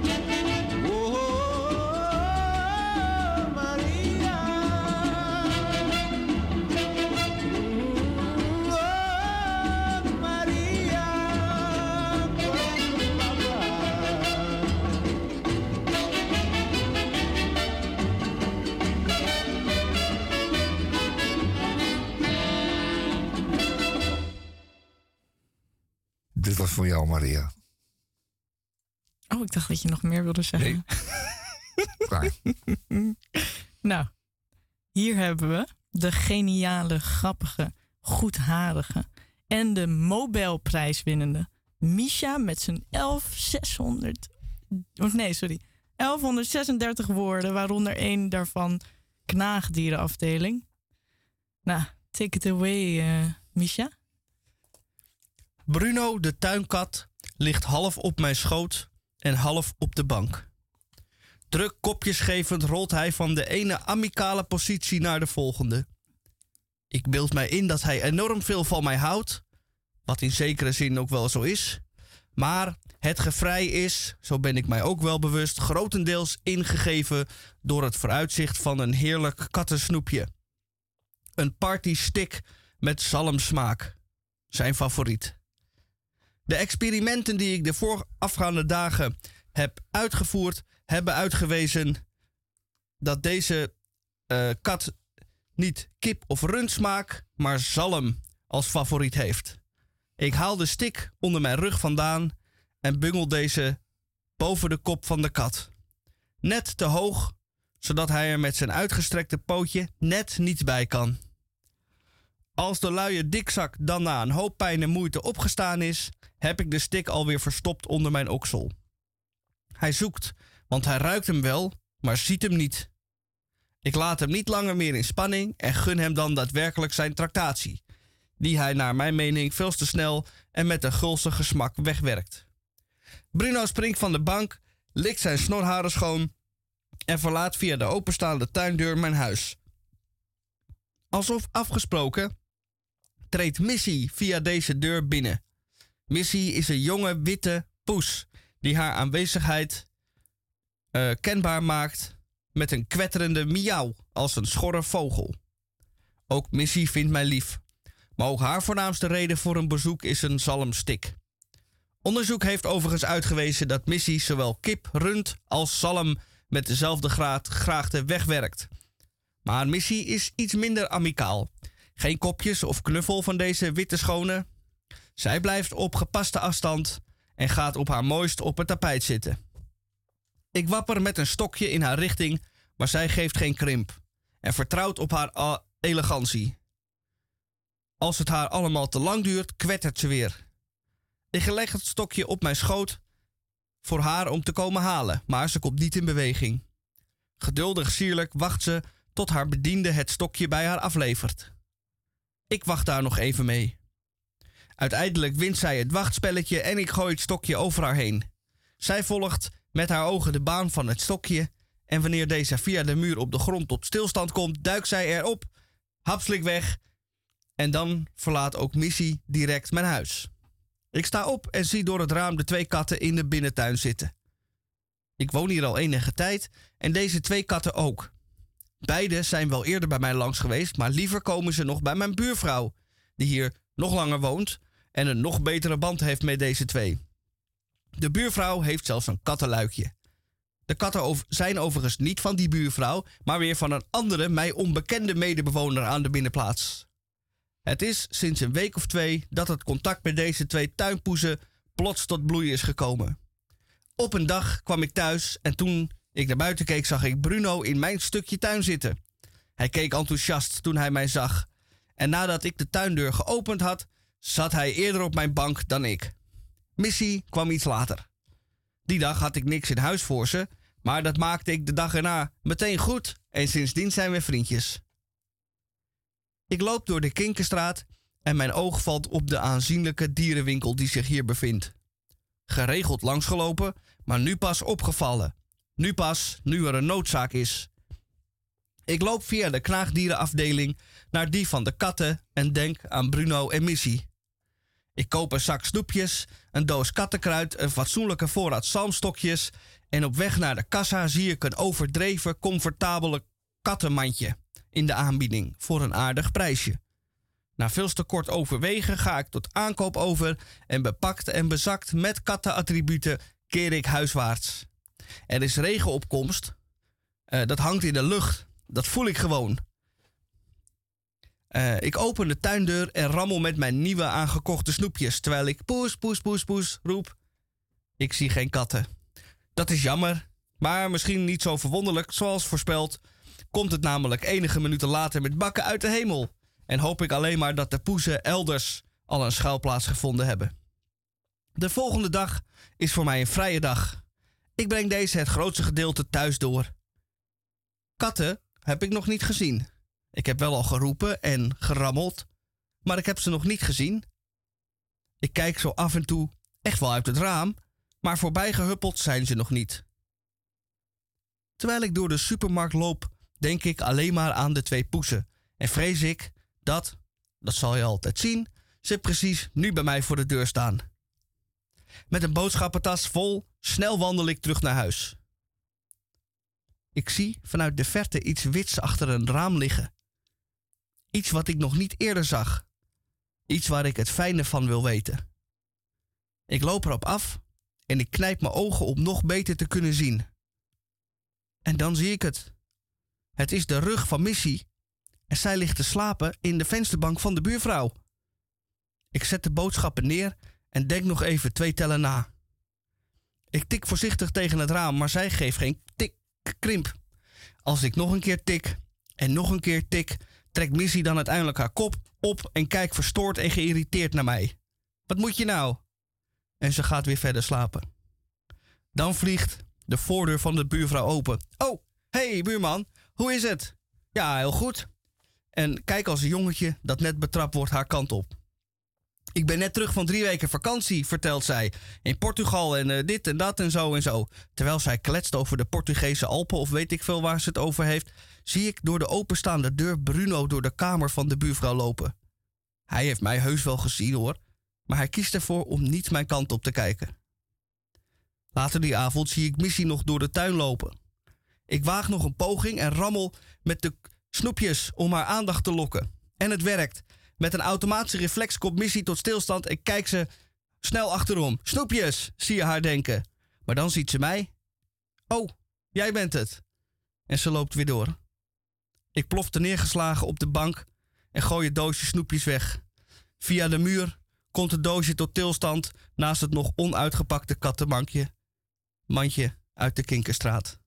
Jou, Maria. Oh, ik dacht dat je nog meer wilde zeggen. Klaar. Nou, hier hebben we de geniale, grappige, goedharige en de Mobelprijswinnende Misha met zijn 11600. Of nee, sorry. 1136 woorden, waaronder één daarvan knaagdierenafdeling. Nou, take it away, eh Misha. Bruno, de tuinkat, ligt half op mijn schoot en half op de bank. Druk kopjes gevend rolt hij van de ene amicale positie naar de volgende. Ik beeld mij in dat hij enorm veel van mij houdt, wat in zekere zin ook wel zo is. Maar het gevrij is, zo ben ik mij ook wel bewust, grotendeels ingegeven door het vooruitzicht van een heerlijk kattensnoepje. Een party stick met zalmsmaak. Zijn favoriet. De experimenten die ik de voorafgaande dagen heb uitgevoerd, hebben uitgewezen dat deze eh, kat niet kip of rundsmaak, maar zalm als favoriet heeft. Ik haal de stick onder mijn rug vandaan en bungel deze boven de kop van de kat. Net te hoog, zodat hij er met zijn uitgestrekte pootje net niet bij kan. Als de luie dikzak dan na een hoop pijn en moeite opgestaan is, heb ik de stick alweer verstopt onder mijn oksel. Hij zoekt, want hij ruikt hem wel, maar ziet hem niet. Ik laat hem niet langer meer in spanning en gun hem dan daadwerkelijk zijn tractatie, die hij naar mijn mening veel te snel en met een gulzig gesmak wegwerkt. Bruno springt van de bank, likt zijn snorharen schoon en verlaat via de openstaande tuindeur mijn huis. Alsof afgesproken treedt Missy via deze deur binnen. Missy is een jonge witte poes die haar aanwezigheid eh, kenbaar maakt met een kwetterende miauw als een schorre vogel. Ook Missy vindt mij lief. Maar ook haar voornaamste reden voor een bezoek is een zalmstik. Onderzoek heeft overigens uitgewezen dat Missy zowel kip, rund als zalm met dezelfde graad graagte wegwerkt. Maar Missy is iets minder amicaal. Geen kopjes of knuffel van deze witte schone. Zij blijft op gepaste afstand en gaat op haar mooist op het tapijt zitten. Ik wapper met een stokje in haar richting, maar zij geeft geen krimp en vertrouwt op haar elegantie. Als het haar allemaal te lang duurt, kwettert ze weer. Ik leg het stokje op mijn schoot voor haar om te komen halen, maar ze komt niet in beweging. Geduldig sierlijk wacht ze tot haar bediende het stokje bij haar aflevert. Ik wacht daar nog even mee. Uiteindelijk wint zij het wachtspelletje en ik gooi het stokje over haar heen. Zij volgt met haar ogen de baan van het stokje en wanneer deze via de muur op de grond tot stilstand komt, duikt zij erop, hapslik weg en dan verlaat ook Missy direct mijn huis. Ik sta op en zie door het raam de twee katten in de binnentuin zitten. Ik woon hier al enige tijd en deze twee katten ook. Beide zijn wel eerder bij mij langs geweest, maar liever komen ze nog bij mijn buurvrouw, die hier nog langer woont en een nog betere band heeft met deze twee. De buurvrouw heeft zelfs een kattenluikje. De katten zijn overigens niet van die buurvrouw, maar weer van een andere, mij onbekende medebewoner aan de binnenplaats. Het is sinds een week of twee dat het contact met deze twee tuinpoezen plots tot bloei is gekomen. Op een dag kwam ik thuis en toen ik naar buiten keek, zag ik Bruno in mijn stukje tuin zitten. Hij keek enthousiast toen hij mij zag. En nadat ik de tuindeur geopend had, zat hij eerder op mijn bank dan ik. Missy kwam iets later. Die dag had ik niks in huis voor ze, maar dat maakte ik de dag erna meteen goed en sindsdien zijn we vriendjes. Ik loop door de Kinkerstraat en mijn oog valt op de aanzienlijke dierenwinkel die zich hier bevindt. Geregeld langsgelopen, maar nu pas opgevallen. Nu pas, nu er een noodzaak is. Ik loop via de knaagdierenafdeling naar die van de katten en denk aan Bruno en Missy. Ik koop een zak snoepjes, een doos kattenkruid, een fatsoenlijke voorraad zalmstokjes en op weg naar de kassa zie ik een overdreven, comfortabele kattenmandje in de aanbieding voor een aardig prijsje. Na veel te kort overwegen ga ik tot aankoop over en bepakt en bezakt met kattenattributen keer ik huiswaarts. Er is regenopkomst. Uh, dat hangt in de lucht. Dat voel ik gewoon. Uh, ik open de tuindeur en rammel met mijn nieuwe aangekochte snoepjes terwijl ik poes, poes, poes, poes roep. Ik zie geen katten. Dat is jammer, maar misschien niet zo verwonderlijk. Zoals voorspeld, komt het namelijk enige minuten later met bakken uit de hemel. En hoop ik alleen maar dat de poezen elders al een schuilplaats gevonden hebben. De volgende dag is voor mij een vrije dag. Ik breng deze het grootste gedeelte thuis door. Katten heb ik nog niet gezien. Ik heb wel al geroepen en gerammeld, maar ik heb ze nog niet gezien. Ik kijk zo af en toe echt wel uit het raam, maar voorbij gehuppeld zijn ze nog niet. Terwijl ik door de supermarkt loop, denk ik alleen maar aan de twee poesen en vrees ik dat, dat zal je altijd zien, ze precies nu bij mij voor de deur staan. Met een boodschappentas vol, snel wandel ik terug naar huis. Ik zie vanuit de verte iets wits achter een raam liggen. Iets wat ik nog niet eerder zag. Iets waar ik het fijne van wil weten. Ik loop erop af en ik knijp mijn ogen om nog beter te kunnen zien. En dan zie ik het. Het is de rug van Missy en zij ligt te slapen in de vensterbank van de buurvrouw. Ik zet de boodschappen neer en denk nog even twee tellen na. Ik tik voorzichtig tegen het raam, maar zij geeft geen tik krimp. Als ik nog een keer tik en nog een keer tik, trekt Missy dan uiteindelijk haar kop op en kijkt verstoord en geïrriteerd naar mij. Wat moet je nou? En ze gaat weer verder slapen. Dan vliegt de voordeur van de buurvrouw open. Oh, hey buurman, hoe is het? Ja, heel goed. En kijk als een jongetje dat net betrapt wordt haar kant op. Ik ben net terug van drie weken vakantie, vertelt zij. In Portugal en uh, dit en dat en zo en zo. Terwijl zij kletst over de Portugese Alpen of weet ik veel waar ze het over heeft, zie ik door de openstaande deur Bruno door de kamer van de buurvrouw lopen. Hij heeft mij heus wel gezien hoor, maar hij kiest ervoor om niet mijn kant op te kijken. Later die avond zie ik Missy nog door de tuin lopen. Ik waag nog een poging en rammel met de snoepjes om haar aandacht te lokken. En het werkt. Met een automatische reflex komt Missy tot stilstand en kijkt ze snel achterom. Snoepjes, zie je haar denken. Maar dan ziet ze mij. Oh, jij bent het. En ze loopt weer door. Ik plofte neergeslagen op de bank en gooi het doosje snoepjes weg. Via de muur komt het doosje tot stilstand naast het nog onuitgepakte kattenbankje. Mandje uit de Kinkerstraat.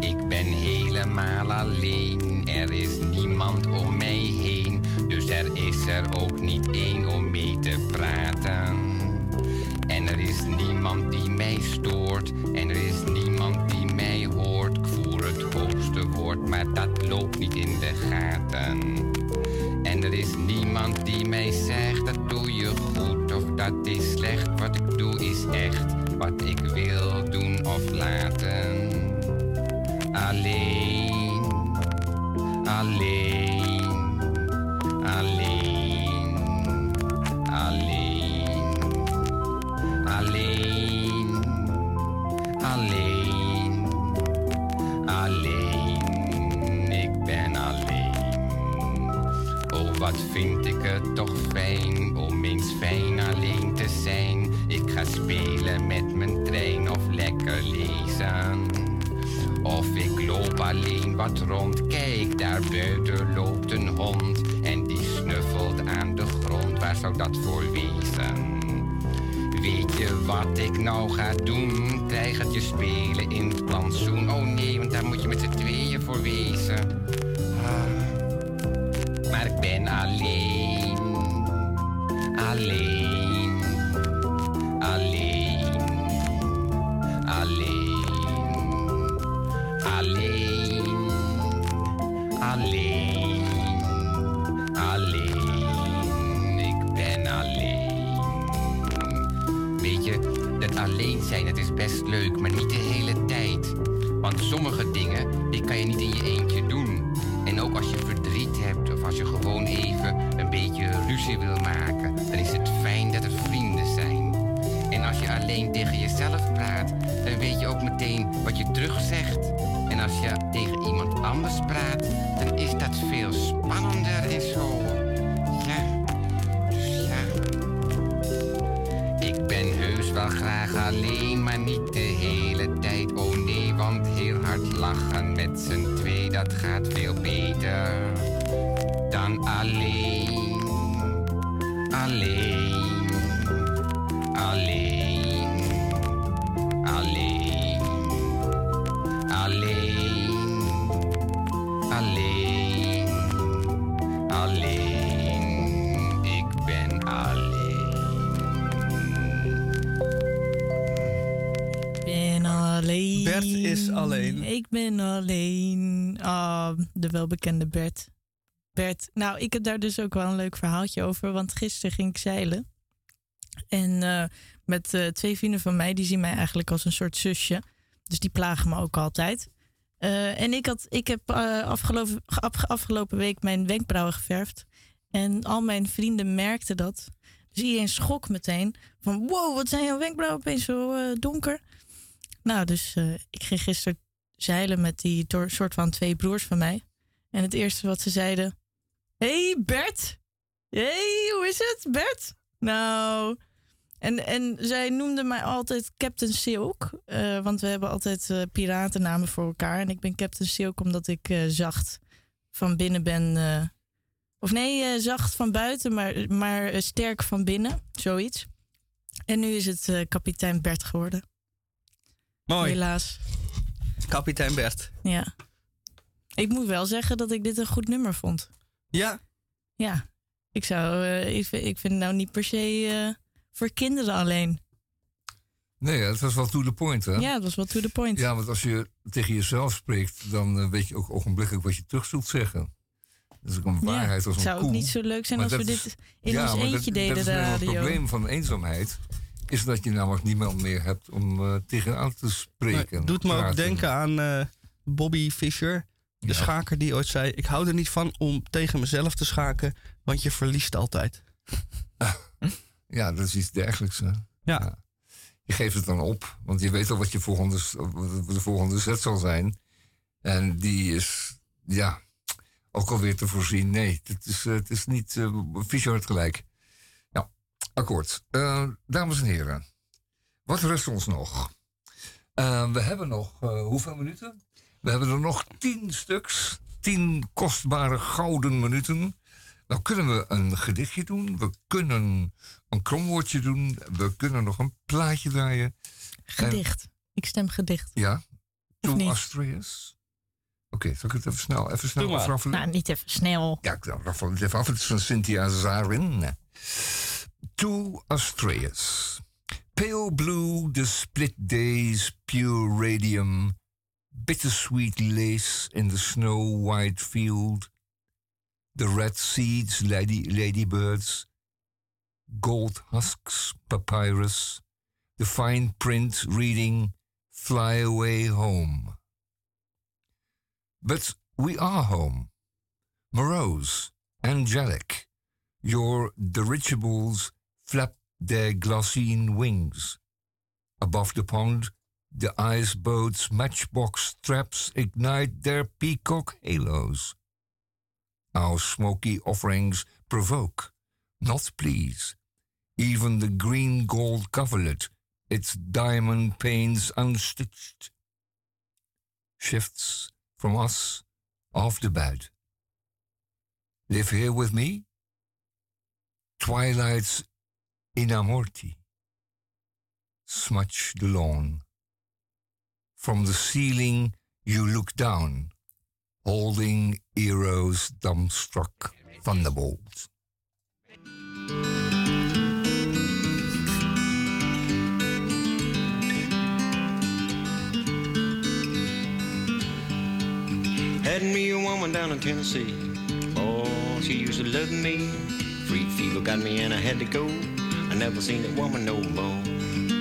Ik ben helemaal alleen, er is niemand om mij heen. Dus er is er ook niet één om mee te praten. Maar dat loopt niet in de gaten. En er is niemand die mij zegt, dat doe je goed of dat is slecht. Wat ik doe is echt wat ik wil doen of laten. Alleen, alleen, alleen, alleen, alleen, alleen, wat vind ik het toch fijn om eens fijn alleen te zijn. Ik ga spelen met mijn trein of lekker lezen. Of ik loop alleen wat rond. Kijk, daar buiten loopt een hond. En die snuffelt aan de grond. Waar zou dat voor wezen? Weet je wat ik nou ga doen? Krijgertje spelen in het plantsoen. Oh nee, want daar moet je met z'n tweeën voor wezen. Ah. Ik ben alleen. Alleen. Alleen. Alleen. Alleen. Alleen. Alleen. Ik ben alleen. Weet je, dat alleen zijn, dat is best leuk, maar niet de hele tijd. Want sommige dingen, die kan je niet in je eentje wat je terugzegt. En als je tegen iemand anders praat, dan is dat veel spannender en zo. Ja, dus ja. Ik ben heus wel graag alleen, maar niet de hele tijd. Oh nee, want heel hard lachen met z'n twee, dat gaat veel beter dan alleen. Welbekende Bert. Bert. Nou, ik heb daar dus ook wel een leuk verhaaltje over. Want gisteren ging ik zeilen. En eh, met eh, twee vrienden van mij, die zien mij eigenlijk als een soort zusje. Dus die plagen me ook altijd. Eh, en ik, had, ik heb afgelopen, af- afgelopen week mijn wenkbrauwen geverfd. En al mijn vrienden merkten dat. Dus iedereen schrok meteen. Van wow, wat zijn jouw wenkbrauwen opeens zo donker. Nou, dus ik ging gisteren zeilen met die soort van twee broers van mij. En het eerste wat ze zeiden... hey Bert! hey, hoe is het, Bert? Nou... En, en zij noemden mij altijd Captain Silk. eh, want we hebben altijd eh, piratennamen voor elkaar. En ik ben Captain Silk omdat ik eh, zacht van binnen ben. of nee, zacht van buiten, maar, maar sterk van binnen. Zoiets. En nu is het kapitein Bert geworden. Mooi. Helaas. Kapitein Bert. Ja. Ik moet wel zeggen dat ik dit een goed nummer vond. Ja, Ja. Ik zou, eh, ik, vind- ik vind het nou niet per se eh, voor kinderen alleen. Nee, het was wel to the point, hè? Ja, het was wel to the point. Ja, want als je tegen jezelf spreekt, dan eh, weet je ook ogenblikkelijk wat je terug zult zeggen. Dat is ook een Ja, waarheid als het een zou koe. ook niet zo leuk zijn Maar als we dit is- in ja, ons maar eentje dat, deden, dat de is radio. Het probleem van eenzaamheid is dat je namelijk niemand meer hebt om eh, tegenaan te spreken. Doet me ook denken aan eh, Bobby Fischer. De Ja. schaker die ooit zei... Ik hou er niet van om tegen mezelf te schaken... want je verliest altijd. Ja, dat is iets dergelijks. hè. Ja. Je geeft het dan op, want je weet al wat je volgende, wat de volgende zet zal zijn. En die is, ja, ook alweer te voorzien. Nee, het is, het is niet. Uh, gelijk. Ja, akkoord. Uh, dames en heren, wat rest ons nog? Uh, we hebben nog hoeveel minuten? We hebben er nog tien stuks. Tien kostbare gouden minuten. Nou kunnen we een gedichtje doen. We kunnen een kromwoordje doen. We kunnen nog een plaatje draaien. Gedicht. Ik stem gedicht. Ja. To Astreus. Oké, okay, zal ik het even snel, even snel afraffelen? Nou, niet even snel. Ja, ik raffel het even af. Het is van Cynthia Zarin. To Astreus. Pale blue, the split days, pure radium. Bittersweet lace in the snow-white field. The red seeds, lady, ladybirds. Gold husks, papyrus. The fine print reading, Fly away home. But we are home, morose, angelic. Your dirigibles flap their glassine wings. Above the pond, the ice boats' matchbox traps ignite their peacock halos. Our smoky offerings provoke, not please. Even the green gold coverlet, its diamond panes unstitched, shifts from us off the bed. Live here with me? Twilight's inamorti. Smudge the lawn. From the ceiling you look down, holding Ero's dumbstruck thunderbolt. Had me a woman down in Tennessee. Oh, she used to love me. Free fever got me and I had to go. I never seen that woman no more.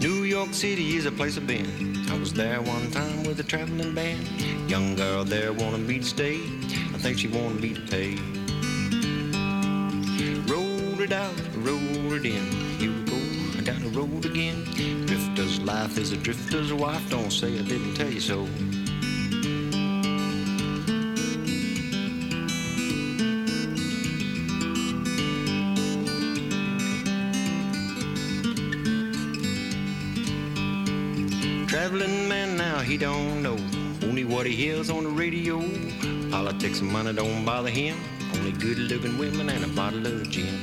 New York City is a place I've been. I was there one time with a traveling band. Young girl there wanted me to stay. I think she wanted me to pay. Rolled it out, rolled it in. Here we go, down the road again. Drifter's life is a drifter's wife. Don't say I didn't tell you so. He don't know only what he hears on the radio. Politics and money don't bother him. Only good looking women and a bottle of gin.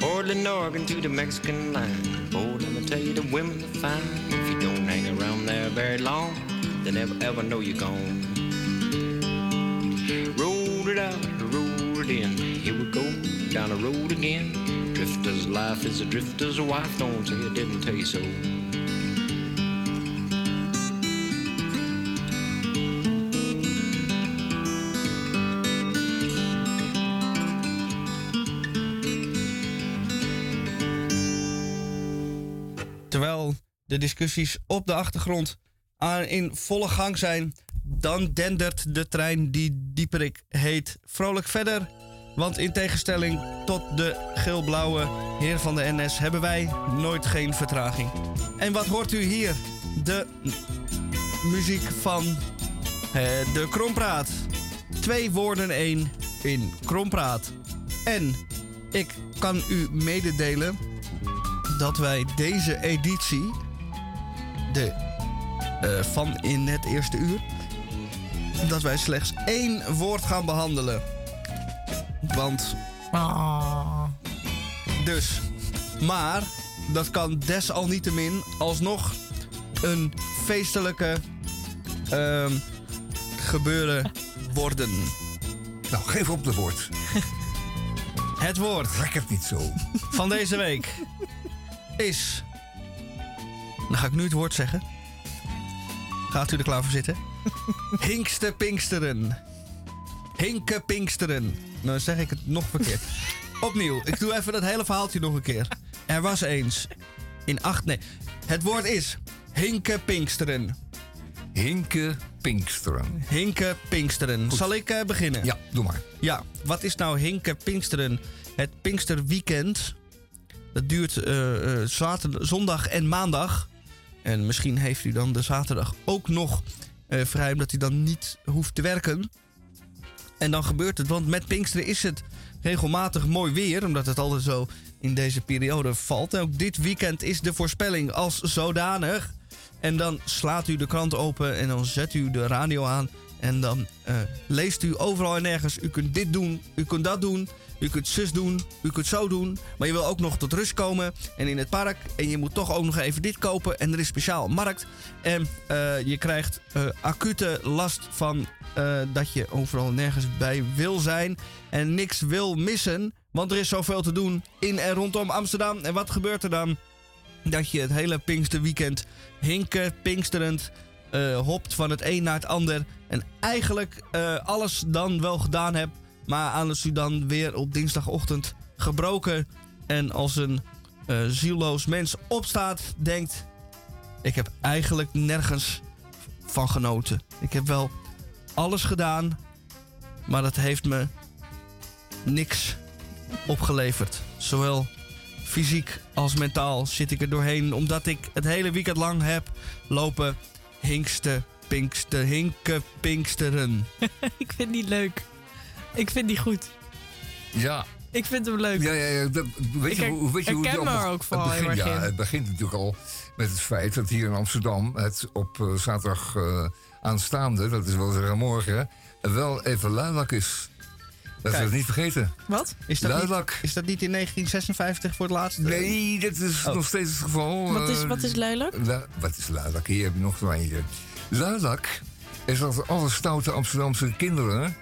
Portland, Oregon to the Mexican line. Boy, let me tell you, the women are fine. If you don't hang around there very long, they never ever know you're gone. Roll it out, roll it in. Here we go, down the road again. Drifter's life is a drifter's wife. Don't say I didn't tell you so. De discussies op de achtergrond aan in volle gang zijn, dan dendert de trein die Dieperik heet vrolijk verder. Want in tegenstelling tot de geelblauwe heer van de NS hebben wij nooit geen vertraging. En wat hoort u hier? De muziek van eh, de Krompraat. Twee woorden één in Krompraat. En ik kan u mededelen dat wij deze editie de, uh, van in het eerste uur. Dat wij slechts één woord gaan behandelen. Want. Ah. Dus. Maar dat kan desalniettemin alsnog een feestelijke uh, gebeuren worden. Nou, geef op de woord. Het woord. Rek het niet zo. Van deze week is dan ga ik nu het woord zeggen. Gaat u er klaar voor zitten? Hinkste Pinksteren. Hinke Pinksteren. Nou zeg ik het nog verkeerd. Opnieuw, ik doe even dat hele verhaaltje nog een keer. Er was eens in acht... Nee, het woord is Hinke Pinksteren. Hinke Pinksteren. Hinke Pinksteren. Zal ik uh, beginnen? Ja, doe maar. Ja, wat is nou Hinke Pinksteren? Het Pinksterweekend. Dat duurt uh, uh, zaterdag, zondag en maandag. En misschien heeft u dan de zaterdag ook nog eh, vrij, omdat hij dan niet hoeft te werken. En dan gebeurt het, want met Pinksteren is het regelmatig mooi weer, omdat het altijd zo in deze periode valt. En ook dit weekend is de voorspelling als zodanig. En dan slaat u de krant open en dan zet u de radio aan. En dan eh, leest u overal en nergens. U kunt dit doen, u kunt dat doen. U kunt zus doen, u kunt zo doen. Maar je wil ook nog tot rust komen. En in het park. En je moet toch ook nog even dit kopen. En er is speciaal markt. En eh, je krijgt eh, acute last van eh, dat je overal en nergens bij wil zijn. En niks wil missen. Want er is zoveel te doen in en rondom Amsterdam. En wat gebeurt er dan? Dat je het hele Pinksterweekend hinken, pinksterend, hopt van het een naar het ander. En eigenlijk alles dan wel gedaan hebt. Maar als u dan weer op dinsdagochtend gebroken en als een eh zielloos mens opstaat, denkt: Ik heb eigenlijk nergens van genoten. Ik heb wel alles gedaan, maar dat heeft me niks opgeleverd. Zowel fysiek als mentaal zit ik er doorheen, omdat ik het hele weekend lang heb lopen hinkste, pinkste, hinken, pinksteren. ik vind die leuk. Ik vind die goed. Ja, Ik vind hem leuk. Ja, ja, ja. Dat, weet, Ik je, hoe- weet je hoe herken het allemaal- er ook vooral het begint, Ja, het begint natuurlijk al met het feit dat hier in Amsterdam het op eh, zaterdag eh, aanstaande, dat is wel zeggen morgen, hè, wel even luilak is. Dat Kijk. is niet vergeten. Wat? Is dat, niet, Luilak. is dat niet in 1956 voor het laatst? Nee, dat is Oh. nog steeds het geval. Wat is, eh, wat is luilak? Lu- wat is luilak? Hier heb je nog zo eentje. Luilak is dat alle stoute Amsterdamse kinderen...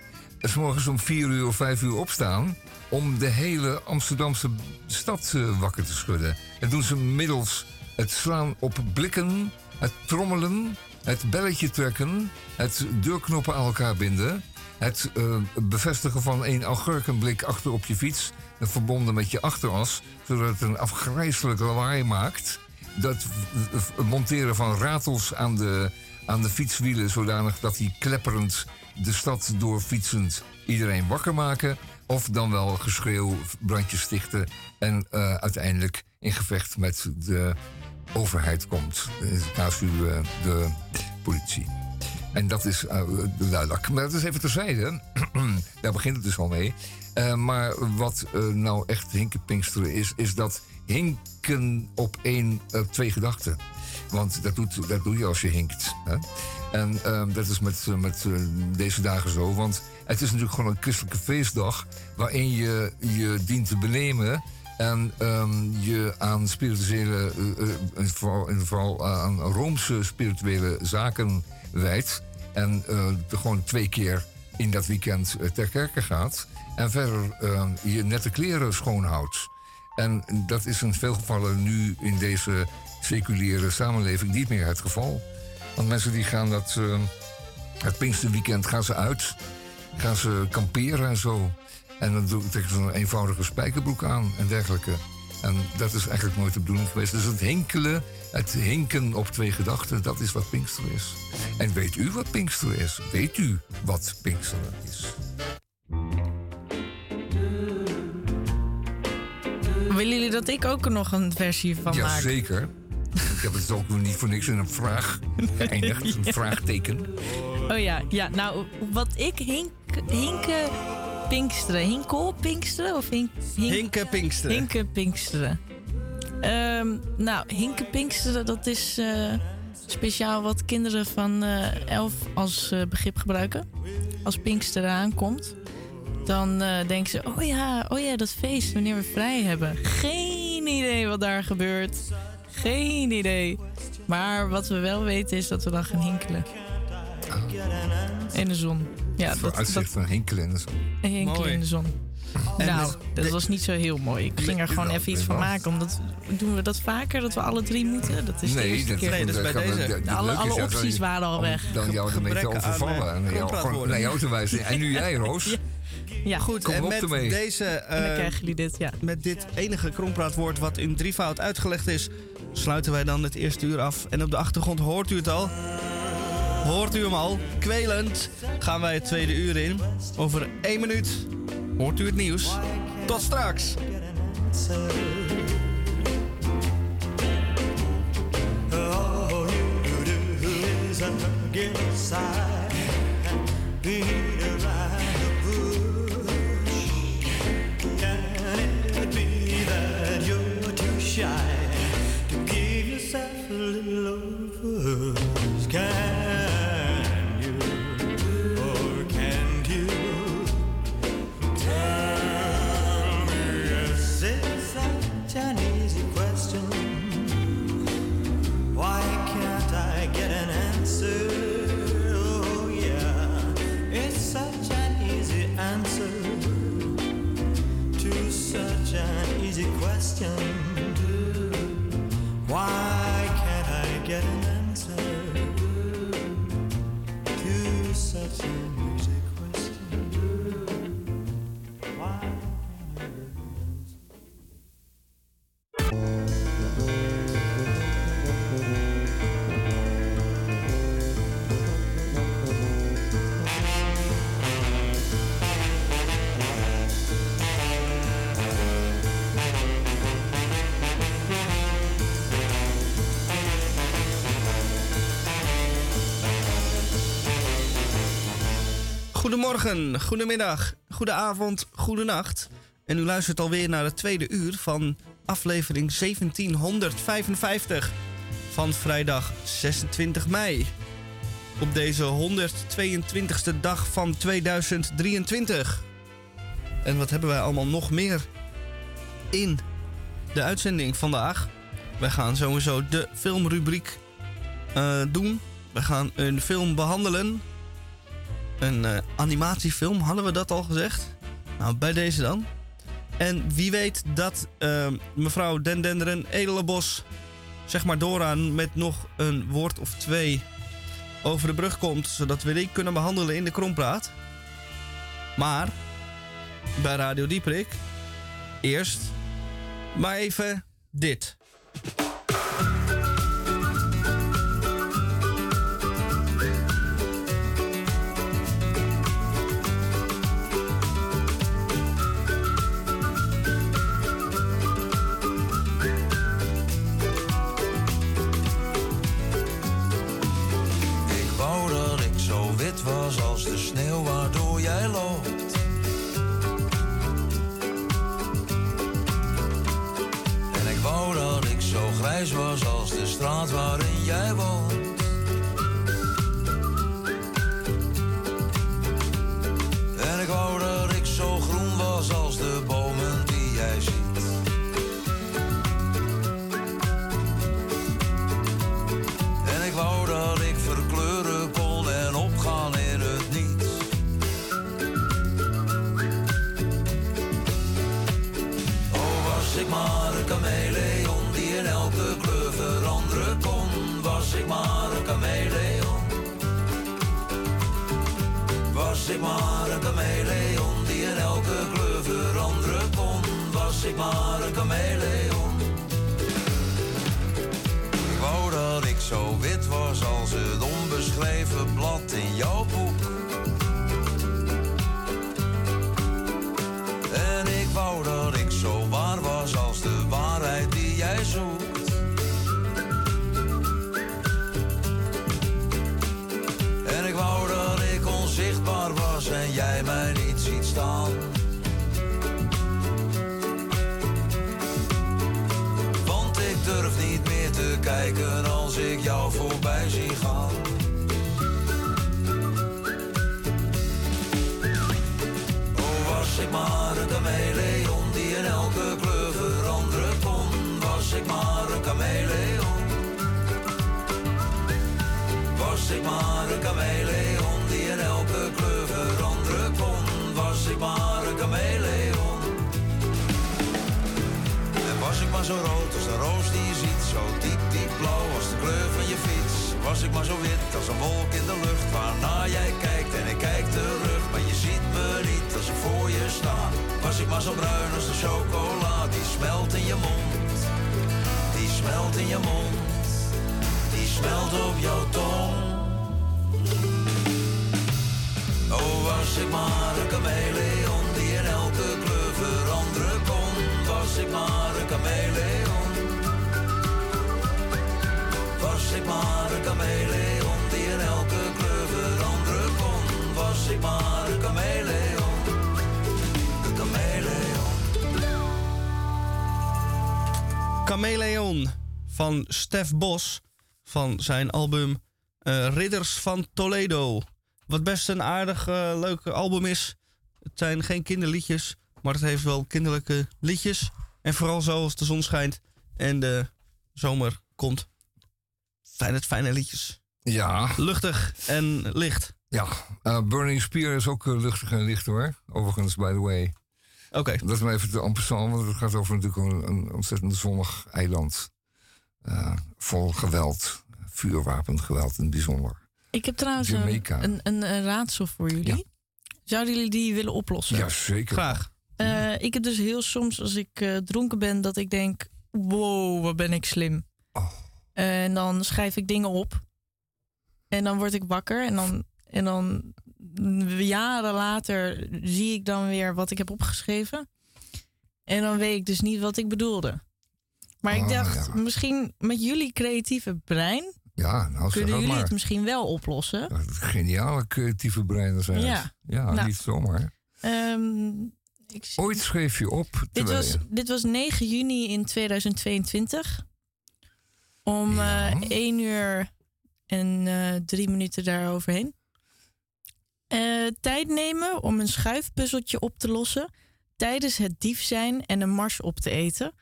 s morgens om vier uur of vijf uur opstaan... om de hele Amsterdamse stad eh, wakker te schudden. Dat doen ze middels het slaan op blikken, het trommelen... het belletje trekken, het deurknoppen aan elkaar binden... het eh, bevestigen van een augurkenblik achter op je fiets... verbonden met je achteras, zodat het een afgrijzelijk lawaai maakt dat monteren van ratels aan de, aan de fietswielen... zodanig dat die klepperend de stad doorfietsend iedereen wakker maken... of dan wel geschreeuw, brandjes stichten... en eh, uiteindelijk in gevecht met de overheid komt. Naast u eh, de politie. En dat is eh, de luilak. Maar dat is even terzijde. Daar begint het dus al mee. Maar wat nou echt hinkenpinksteren is... is dat hinken op één, eh, twee gedachten. Want dat, doet, dat doe je als je hinkt. Hè? En eh, dat is met, eh, met eh, deze dagen zo. Want het is natuurlijk gewoon een christelijke feestdag... waarin je je dient te benemen... En ehm, je aan spirituele, eh, en vooral, en vooral aan roomse spirituele zaken wijdt. En gewoon twee keer in dat weekend ter kerke gaat. En verder eh, je nette kleren schoonhoudt. En dat is in veel gevallen nu in deze seculiere samenleving niet meer het geval. Want mensen die gaan dat, eh, het Pinksterweekend gaan ze uit. Gaan ze kamperen en zo. En dan trekken ze een eenvoudige spijkerbroek aan en dergelijke. En dat is eigenlijk nooit de bedoeling geweest. Dus het hinkelen, het hinken op twee gedachten, dat is wat Pinksteren is. En weet u wat Pinksteren is? Weet u wat Pinksteren is? Willen jullie dat ik ook nog een versie van maak? Jazeker. Ik heb het ook niet voor niks in een vraag geëindigd. Een vraagteken. Oh ja, ja. Nou, wat ik hink, hinken pinksteren. Hinkel pinksteren of hink, hink, Hinken, pinksteren. hinken pinksteren? Ehm, nou, hinken pinksteren, dat is eh, speciaal wat kinderen van eh 11 als eh, begrip gebruiken. Als pinksteren aankomt, dan eh denken ze... Oh ja, oh ja, dat feest wanneer we vrij hebben. Geen idee wat daar gebeurt. Geen idee. Maar wat we wel weten is dat we dan gaan hinkelen. In de zon. Ja, dat, dat Vooruitzicht van hinkelen en zo. hinkelen Mooi. in de zon. En nou, de- dat was niet zo heel mooi. Ik ging er gewoon Nou, even iets van wel. maken. Omdat, doen we dat vaker, dat we alle drie moeten? Dat is de Nee, eerste dat, keer. Nee, dat is bij deze. alle opties waren al weg. Dan jou ermee te Gebrek aan, overvallen. eh, en jou, gewoon naar jou te wijzen. En nu jij, Roos. Ja. Ja, Goed, Kom en op met ermee. deze... en dan eh, krijgen jullie dit. Ja. met dit enige krompraatwoord wat in drievoud uitgelegd is, sluiten wij dan het eerste uur af. En op de achtergrond hoort u het al. Hoort u hem al? Kwelend gaan wij het tweede uur in. Over één minuut hoort u het nieuws. Tot straks. All you do Goedemorgen, goedemiddag, goedenavond, goedenacht. En u luistert alweer naar het tweede uur van aflevering 1755 van vrijdag 26 mei. Op deze 122e dag van 2023. En wat hebben wij allemaal nog meer in de uitzending vandaag? Wij gaan sowieso de filmrubriek eh, doen. We gaan een film behandelen. Een eh, animatiefilm, hadden we dat al gezegd? Nou, bij deze dan. En wie weet dat eh, mevrouw Den Denderen Edelenbos zeg maar dooraan met nog een woord of twee over de brug komt, zodat we die kunnen behandelen in de krompraat. Maar bij Radio Dieprik eerst maar even dit. Wit was als de sneeuw waardoor jij loopt. En ik wou dat ik zo grijs was als de straat waarin jij woont. En ik wou dat Was ik maar een chameleon die in elke kleur veranderen kon. Was ik maar een chameleon. Ik wou dat ik zo wit was als het onbeschreven blad in jouw boek. En ik wou dat ik zo waar was als de waarheid die jij zoekt. Als ik jou voorbij zie gaan. Oh, was ik maar een chameleon die in elke kleur veranderen kon. Was ik maar een chameleon. Was ik maar een chameleon die in elke kleur veranderen kon. Was ik maar een chameleon. En was ik maar zo rood als de roos die je ziet, zo diep als de kleur van je fiets. Was ik maar zo wit als een wolk in de lucht, waarna jij kijkt en ik kijk terug. Maar je ziet me niet als ik voor je sta. Was ik maar zo bruin als de chocola, die smelt in je mond. Die smelt in je mond, die smelt op jouw tong. Oh, was ik maar een chameleon die in elke kleur veranderen kon. Was ik maar een chameleon. ik maar kameleon die in elke kleur veranderen. Was ik maar kameleon, een kameleon. Kameleon van Stef Bos van zijn album eh, Ridders van Toledo. Wat best een aardig, leuke leuk album is. Het zijn geen kinderliedjes, maar het heeft wel kinderlijke liedjes. En vooral zo als de zon schijnt en de zomer komt. Zijn het fijne liedjes. Ja. Luchtig en licht. Ja, eh, Burning Spear is ook eh, luchtig en licht hoor. Overigens, by the way. Oké. Dat is maar even te ampersand, want het gaat over natuurlijk een, een ontzettend zonnig eiland. Eh, vol geweld, vuurwapengeweld in het bijzonder. Ik heb trouwens een, een, een, een raadsel voor jullie. Zouden jullie die willen oplossen? Ja, zeker. Graag. Eh, ik heb dus heel soms als ik eh, dronken ben dat ik denk: wow, wat ben ik slim. Oh. En dan schrijf ik dingen op. En dan word ik wakker. En dan, en dan jaren later zie ik dan weer wat ik heb opgeschreven. En dan weet ik dus niet wat ik bedoelde. Maar ik Ah, dacht, ja. misschien met jullie creatieve brein Ja, nou kunnen jullie maar. het misschien wel oplossen. Geniale creatieve breinen zijn. het. Ja. ja Nou. niet zomaar. Ehm, ik Ooit schreef je op. Dit was, je- dit was 9 juni in 2022. Om eh 1 uur en eh 3 minuten daaroverheen. Eh, tijd nemen om een schuifpuzzeltje op te lossen. Tijdens het dief zijn en een mars op te eten.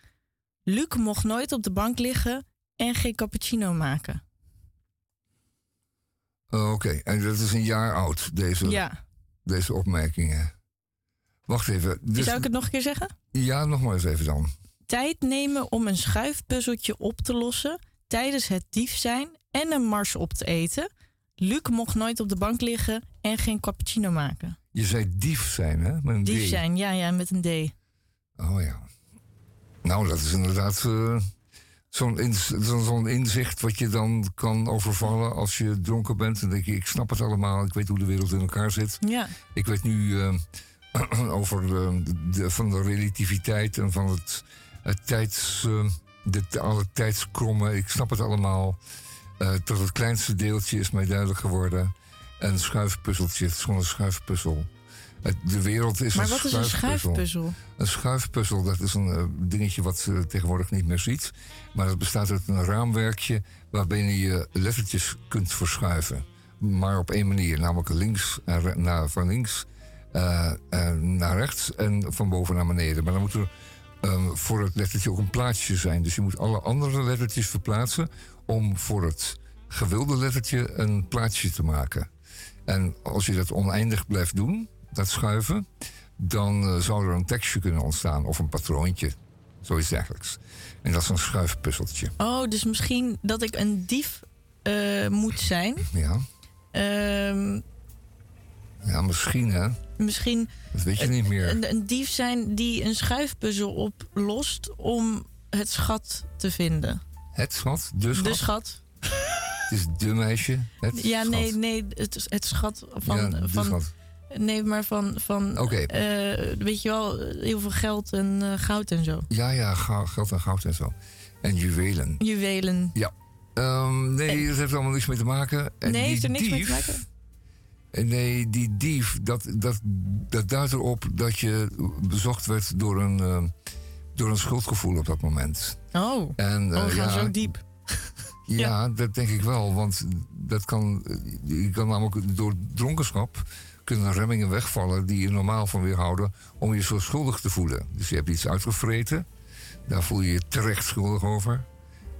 Luc mocht nooit op de bank liggen en geen cappuccino maken. Oh, Oké, en dat is een jaar oud, deze, Ja. deze opmerkingen. Wacht even. Dus, Zou ik het nog een keer zeggen? Ja, nog maar eens even dan. tijd nemen om een schuifpuzzeltje op te lossen tijdens het dief zijn en een mars op te eten. Luc mocht nooit op de bank liggen en geen cappuccino maken. Je zei dief zijn, hè? Met een Dief D. zijn, ja, ja, met een D. Oh ja. Nou, dat is inderdaad eh, zo'n zo'n inzicht wat je dan kan overvallen als je dronken bent. Dan denk je, ik snap het allemaal, ik weet hoe de wereld in elkaar zit. Ja. Ik weet nu eh, over eh, de, de- van de relativiteit en van het, het tijds, de, alle tijdskrommen. Ik snap het allemaal. Eh, tot het kleinste deeltje is mij duidelijk geworden. Een schuifpuzzeltje, het is gewoon een schuifpuzzel. Het- de wereld is maar een wat is een schuifpuzzel? een schuifpuzzel, dat is een eh, dingetje wat je tegenwoordig niet meer ziet. Maar dat bestaat uit een raamwerkje waarbij je lettertjes kunt verschuiven. Maar op één manier, namelijk links en naar, van links eh, naar rechts en van boven naar beneden. Maar dan moet er eh, voor het lettertje ook een plaatsje zijn. Dus je moet alle andere lettertjes verplaatsen om voor het gewilde lettertje een plaatsje te maken. En als je dat oneindig blijft doen, dat schuiven, dan eh, zou er een tekstje kunnen ontstaan of een patroontje. Zoiets dergelijks. En dat is een schuifpuzzeltje. Oh, dus misschien dat ik een dief eh, moet zijn. Ja, Ehm, ja misschien hè. misschien Dat weet je niet meer. een, een dief zijn die een schuifpuzzel oplost om het schat te vinden. Het schat, de schat. De schat. Het is de meisje. Het Ja, schat. nee, nee, het, het schat van. Ja, van schat. Nee, maar van. van eh, weet je wel, heel veel geld en eh, goud en zo. Ja, ja, geld en goud en zo. En juwelen. Juwelen. Ja. Ehm, nee, dat heeft allemaal niks mee te maken. En nee, heeft er niks mee te dief- maken. Eh, Nee, die dief, dat, dat, dat duidt erop dat je bezocht werd door een, eh, door een schuldgevoel op dat moment. Oh, En, oh eh, gaan ja, zo diep. Ja, dat denk ik wel. Want dat kan, je kan namelijk door dronkenschap kunnen remmingen wegvallen die je normaal van weerhouden om je zo schuldig te voelen. Dus je hebt iets uitgevreten, daar voel je je terecht schuldig over.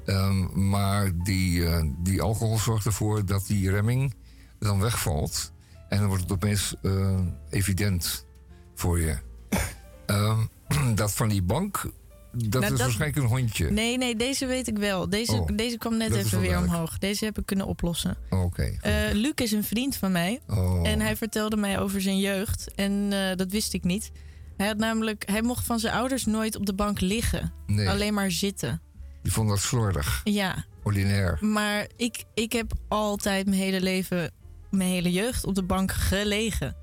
Ehm, maar die, die alcohol zorgt ervoor dat die remming dan wegvalt. En dan wordt het opeens eh, evident voor je. Ehm, dat van die bank, dat Nou, is dat- waarschijnlijk een hondje. Nee, nee, deze weet ik wel. Deze, Oh, deze kwam net even weer omhoog. Deze heb ik kunnen oplossen. Oké. Eh, Luc is een vriend van mij. Oh. En hij vertelde mij over zijn jeugd. En eh, dat wist ik niet. Hij had namelijk, hij mocht van zijn ouders nooit op de bank liggen. Nee. Alleen maar zitten. Die vond dat slordig, Ja, ordinair. maar ik, ik heb altijd mijn hele leven, mijn hele jeugd op de bank gelegen.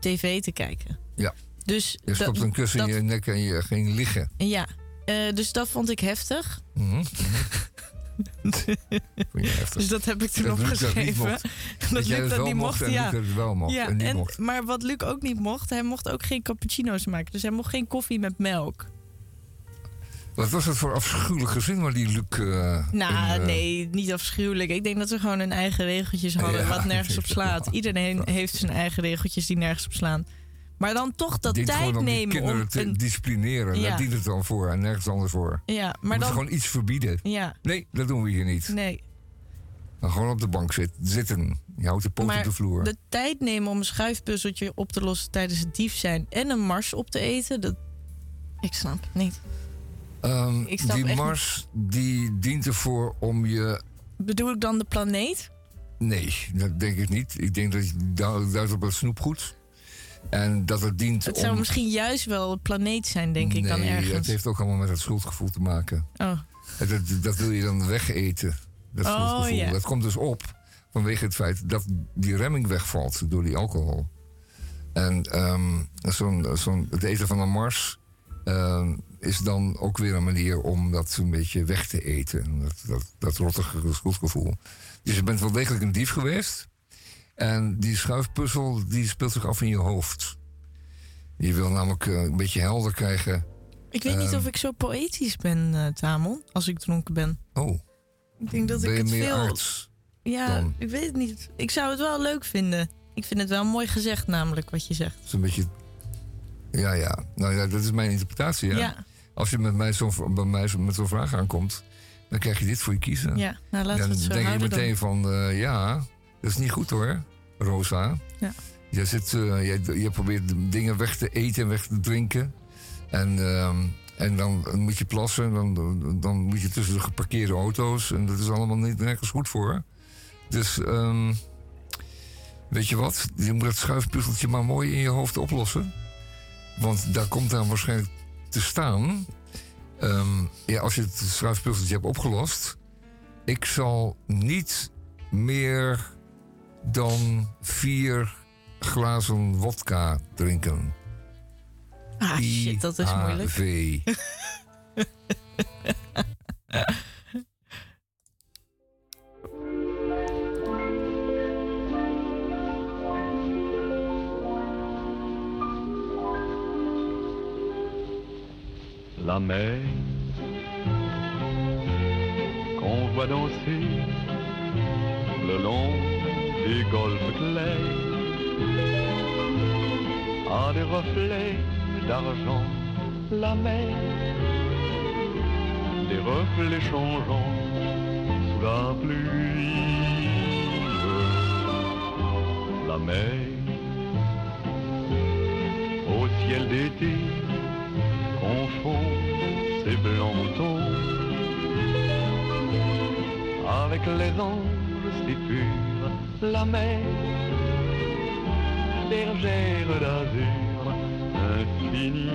TV te kijken. Ja. Dus Je dat- stopt een kussen dat- in je nek en je ging liggen. Ja, eh, dus dat vond ik heftig. Vond je heftig. Dus dat heb ik toen Dat dat opgeschreven. Dat, Luc dat niet mocht en ja. Luc het wel mocht ja, en mocht. Maar wat Luc ook niet mocht, hij mocht ook geen cappuccino's maken. Dus hij mocht geen koffie met melk. Wat was dat voor afschuwelijk gezin waar die Luc... eh, Nou, in, eh, nee, niet afschuwelijk. Ik denk dat ze gewoon hun eigen regeltjes hadden, Ja, wat nergens op slaat. Iedereen heeft zijn eigen regeltjes die nergens op slaan. Maar dan toch dat tijd om nemen kinderen om te een... disciplineren. Ja. Daar dient het dan voor en nergens anders voor. Ja, maar dan... gewoon iets verbieden. Ja, Nee, dat doen we hier niet. nee. Dan gewoon op de bank zit, zitten. Je houdt de poot op de vloer. de tijd nemen om een schuifpuzzeltje op te lossen tijdens het dief zijn en een mars op te eten, dat... Ik snap het niet. Ehm, die mars die dient ervoor om je... Bedoel ik dan de planeet? Nee, dat denk ik niet. Ik denk dat je du- duidt op het snoepgoed. En dat het dient Het zou om... misschien juist wel een planeet zijn, denk ik dan Nee, ergens. het heeft ook allemaal met het schuldgevoel te maken. Oh. Dat, dat wil je dan wegeten. Dat Oh, schuldgevoel. ja. Dat komt dus op vanwege het feit dat die remming wegvalt door die alcohol. En ehm, zo'n, zo'n, het eten van een mars ehm, is dan ook weer een manier om dat een beetje weg te eten. Dat, dat, dat rottige schuldgevoel. Dus je bent wel degelijk een dief geweest. En die schuifpuzzel die speelt zich af in je hoofd. Je wil namelijk eh, een beetje helder krijgen. Ik weet niet Ehm, of ik zo poëtisch ben, eh Tamon, als ik dronken ben. Oh, Ik denk dat ben ik het meer veel... arts? Ja, dan? ik weet het niet. Ik zou het wel leuk vinden. Ik vind het wel mooi gezegd, namelijk, wat je zegt. Dat is een beetje. Ja, ja. Nou ja, dat is mijn interpretatie. Ja. Ja. Als je met mij zo, bij mij zo, met zo'n vraag aankomt, dan krijg je dit voor je kiezen. Ja, nou, laten we dan het zo denk je meteen van, eh, ja, dat is niet goed hoor, Rosa. Ja. Je, zit, eh, je, je probeert dingen weg te eten en weg te drinken. En, ehm, en dan moet je plassen. Dan, dan moet je tussen de geparkeerde auto's. En dat is allemaal niet nergens goed voor. Dus ehm, weet je wat? Je moet dat schuifpuzzeltje maar mooi in je hoofd oplossen. Want daar komt dan waarschijnlijk te staan. ehm, ja, als je het schuifpuzzeltje hebt opgelost. Ik zal niet meer dan vier glazen wodka drinken. Ah, shit, dat is moeilijk. La mer qu'on voit danser le long des golfes clairs a des reflets d'argent. La mer, des reflets changeants sous la pluie. La mer au ciel d'été confond ses blancs moutons avec les anges si purs, la mer, bergère d'azur infinie.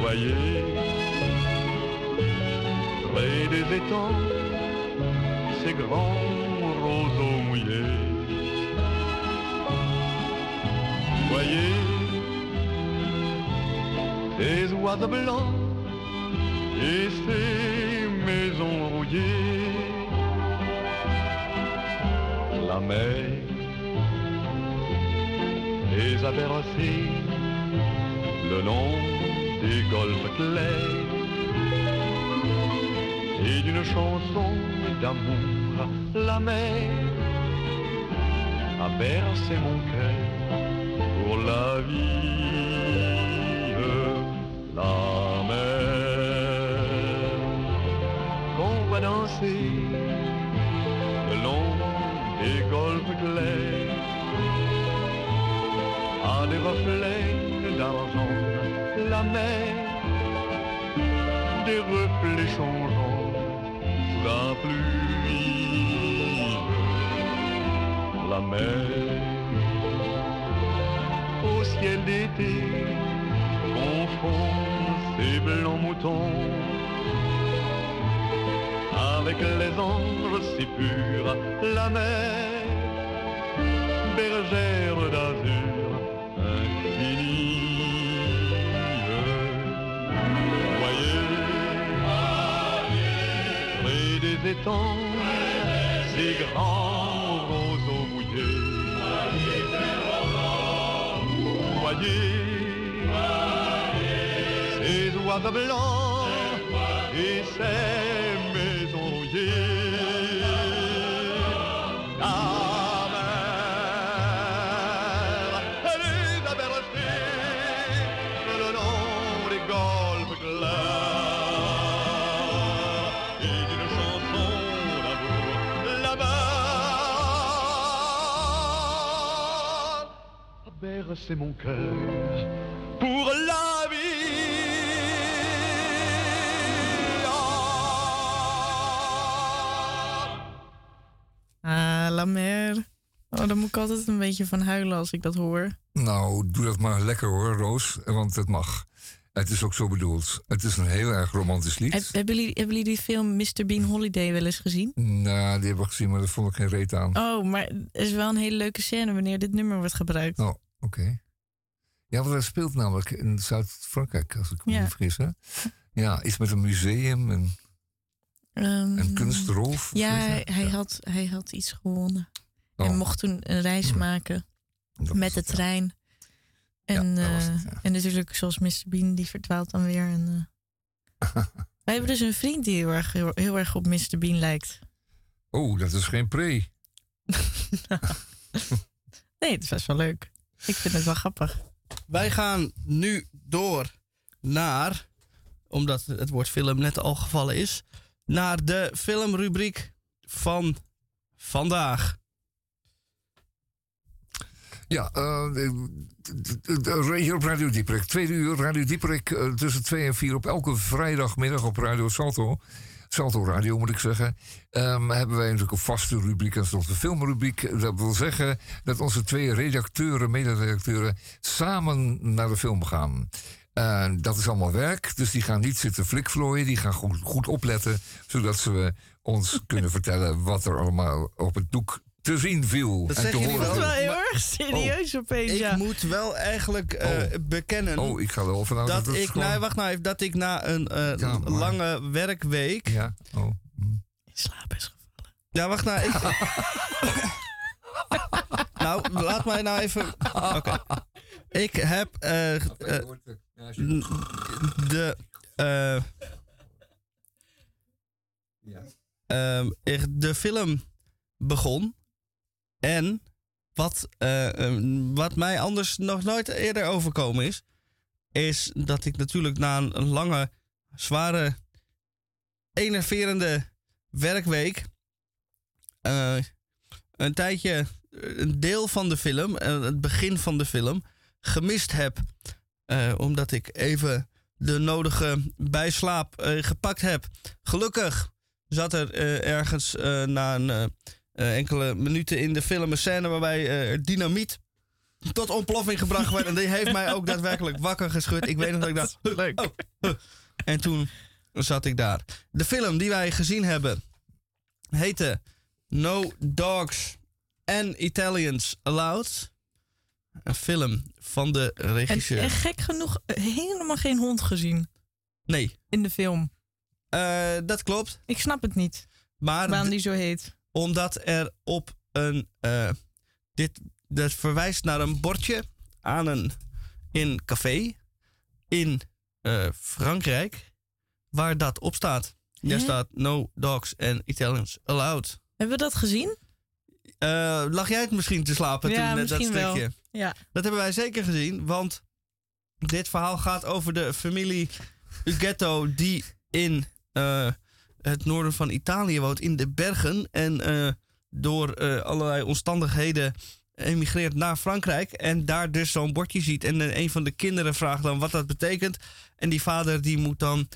Voyez, près des étangs, ces grands roseaux mouillés. Voyez, ces oiseaux blancs et ces maisons rouillées. La mer les a bercés le long des golfes clairs et d'une chanson d'amour la mer a bercé mon cœur pour la vie la mer. Qu'on va danser le long des golfes clairs à des reflets d'argent la mer. Des reflets changeants sous la pluie. La mer avec les anges si purs, la mer, bergère d'azur infinie. Voyez, près des étangs, ces grands roseaux mouillés. Voyez, et ses maisons rouillées. La mer, elle est la berger, le long des golfes glace et d'une chanson d'amour là-bas. Bercez mon cœur. La mer. Oh, daar moet ik altijd een beetje van huilen als ik dat hoor. Nou, doe dat maar lekker hoor, Roos. Want het mag. Het is ook zo bedoeld. Het is een heel erg romantisch lied. Heb- hebben, jullie, hebben jullie die film Mr. Bean Holiday wel eens gezien? Nou, die hebben we gezien, maar daar vond ik geen reet aan. Oh, maar er is wel een hele leuke scène wanneer dit nummer wordt gebruikt. Oh, oké. Ja, want dat speelt namelijk in Zuid-Frankrijk, als ik me Ja. niet vergis. Hè? Ja, iets met een museum en Ehm, een kunstroof. Ja, hij, hij Had, hij had iets gewonnen. Oh. Hij mocht toen een reis maken met de trein. En, eh, en natuurlijk, zoals Mr. Bean, die verdwaalt dan weer. En, eh. Wij hebben dus een vriend die heel erg, heel, heel erg op Mr. Bean lijkt. Oh, dat is geen pre. Nee, het is best wel leuk. Ik vind het wel grappig. Wij gaan nu door naar, omdat het woord film net al gevallen is, naar de filmrubriek van vandaag. Ja, hier op Radio Dieperik. Tweede uur Radio Dieperik tussen 2 en 4 op elke vrijdagmiddag op Radio Salto. Salto Radio moet ik zeggen. Ehm, hebben wij natuurlijk een vaste rubriek, en is de filmrubriek. Dat wil zeggen dat onze twee redacteuren, mederedacteuren, samen naar de film gaan. En dat is allemaal werk, dus die gaan niet zitten flikvlooien. Die gaan goed, goed opletten, zodat ze ons kunnen vertellen wat er allemaal op het doek te zien viel. Dat en zeg te je niet horen wel viel. heel erg serieus opeens, Ik ja. moet wel eigenlijk eh, bekennen Oh, ik ga er wel vanuit dat dat ik, gewoon- nou, wacht nou even, dat ik na een eh, Ja, maar- lange werkweek. Ja, oh. In slaap is gevallen. Ja, wacht nou. Ik, nou, laat mij nou even. Oké. Ik heb de. eh, ehm, ik- de film begon. En wat, eh, ehm, wat mij anders nog nooit eerder overkomen is. Is dat ik natuurlijk na een, lange, zware, enerverende werkweek. eh, een tijdje eh, een deel van de film, het begin van de film, gemist heb. Eh, omdat ik even de nodige bijslaap eh, gepakt heb. Gelukkig zat er eh, ergens na een, enkele minuten in de film een scène waarbij eh, dynamiet tot ontploffing gebracht werd. En die heeft mij ook daadwerkelijk wakker geschud. Ik weet nog dat ik dacht... Leuk. Oh, oh. En toen zat ik daar. De film die wij gezien hebben heette No Dogs and Italians Allowed. Een film van de En, regisseur. en gek genoeg eh, helemaal geen hond gezien. Nee. In de film. Eh, dat klopt. Ik snap het niet. Maar Waarom die zo heet. Omdat er op een. eh, dit, dat verwijst naar een bordje aan een in café in eh, Frankrijk. Waar dat op staat. Daar staat No Dogs and Italians Allowed. Hebben we dat gezien? Eh, lag jij het misschien te slapen Ja, toen net dat misschien wel. stukje? Ja. Dat hebben wij zeker gezien, want dit verhaal gaat over de familie Ughetto die in eh, het noorden van Italië woont, in de bergen. En eh, door eh, allerlei omstandigheden emigreert naar Frankrijk. En daar dus zo'n bordje ziet. En een van de kinderen vraagt dan wat dat betekent. En die vader die moet dan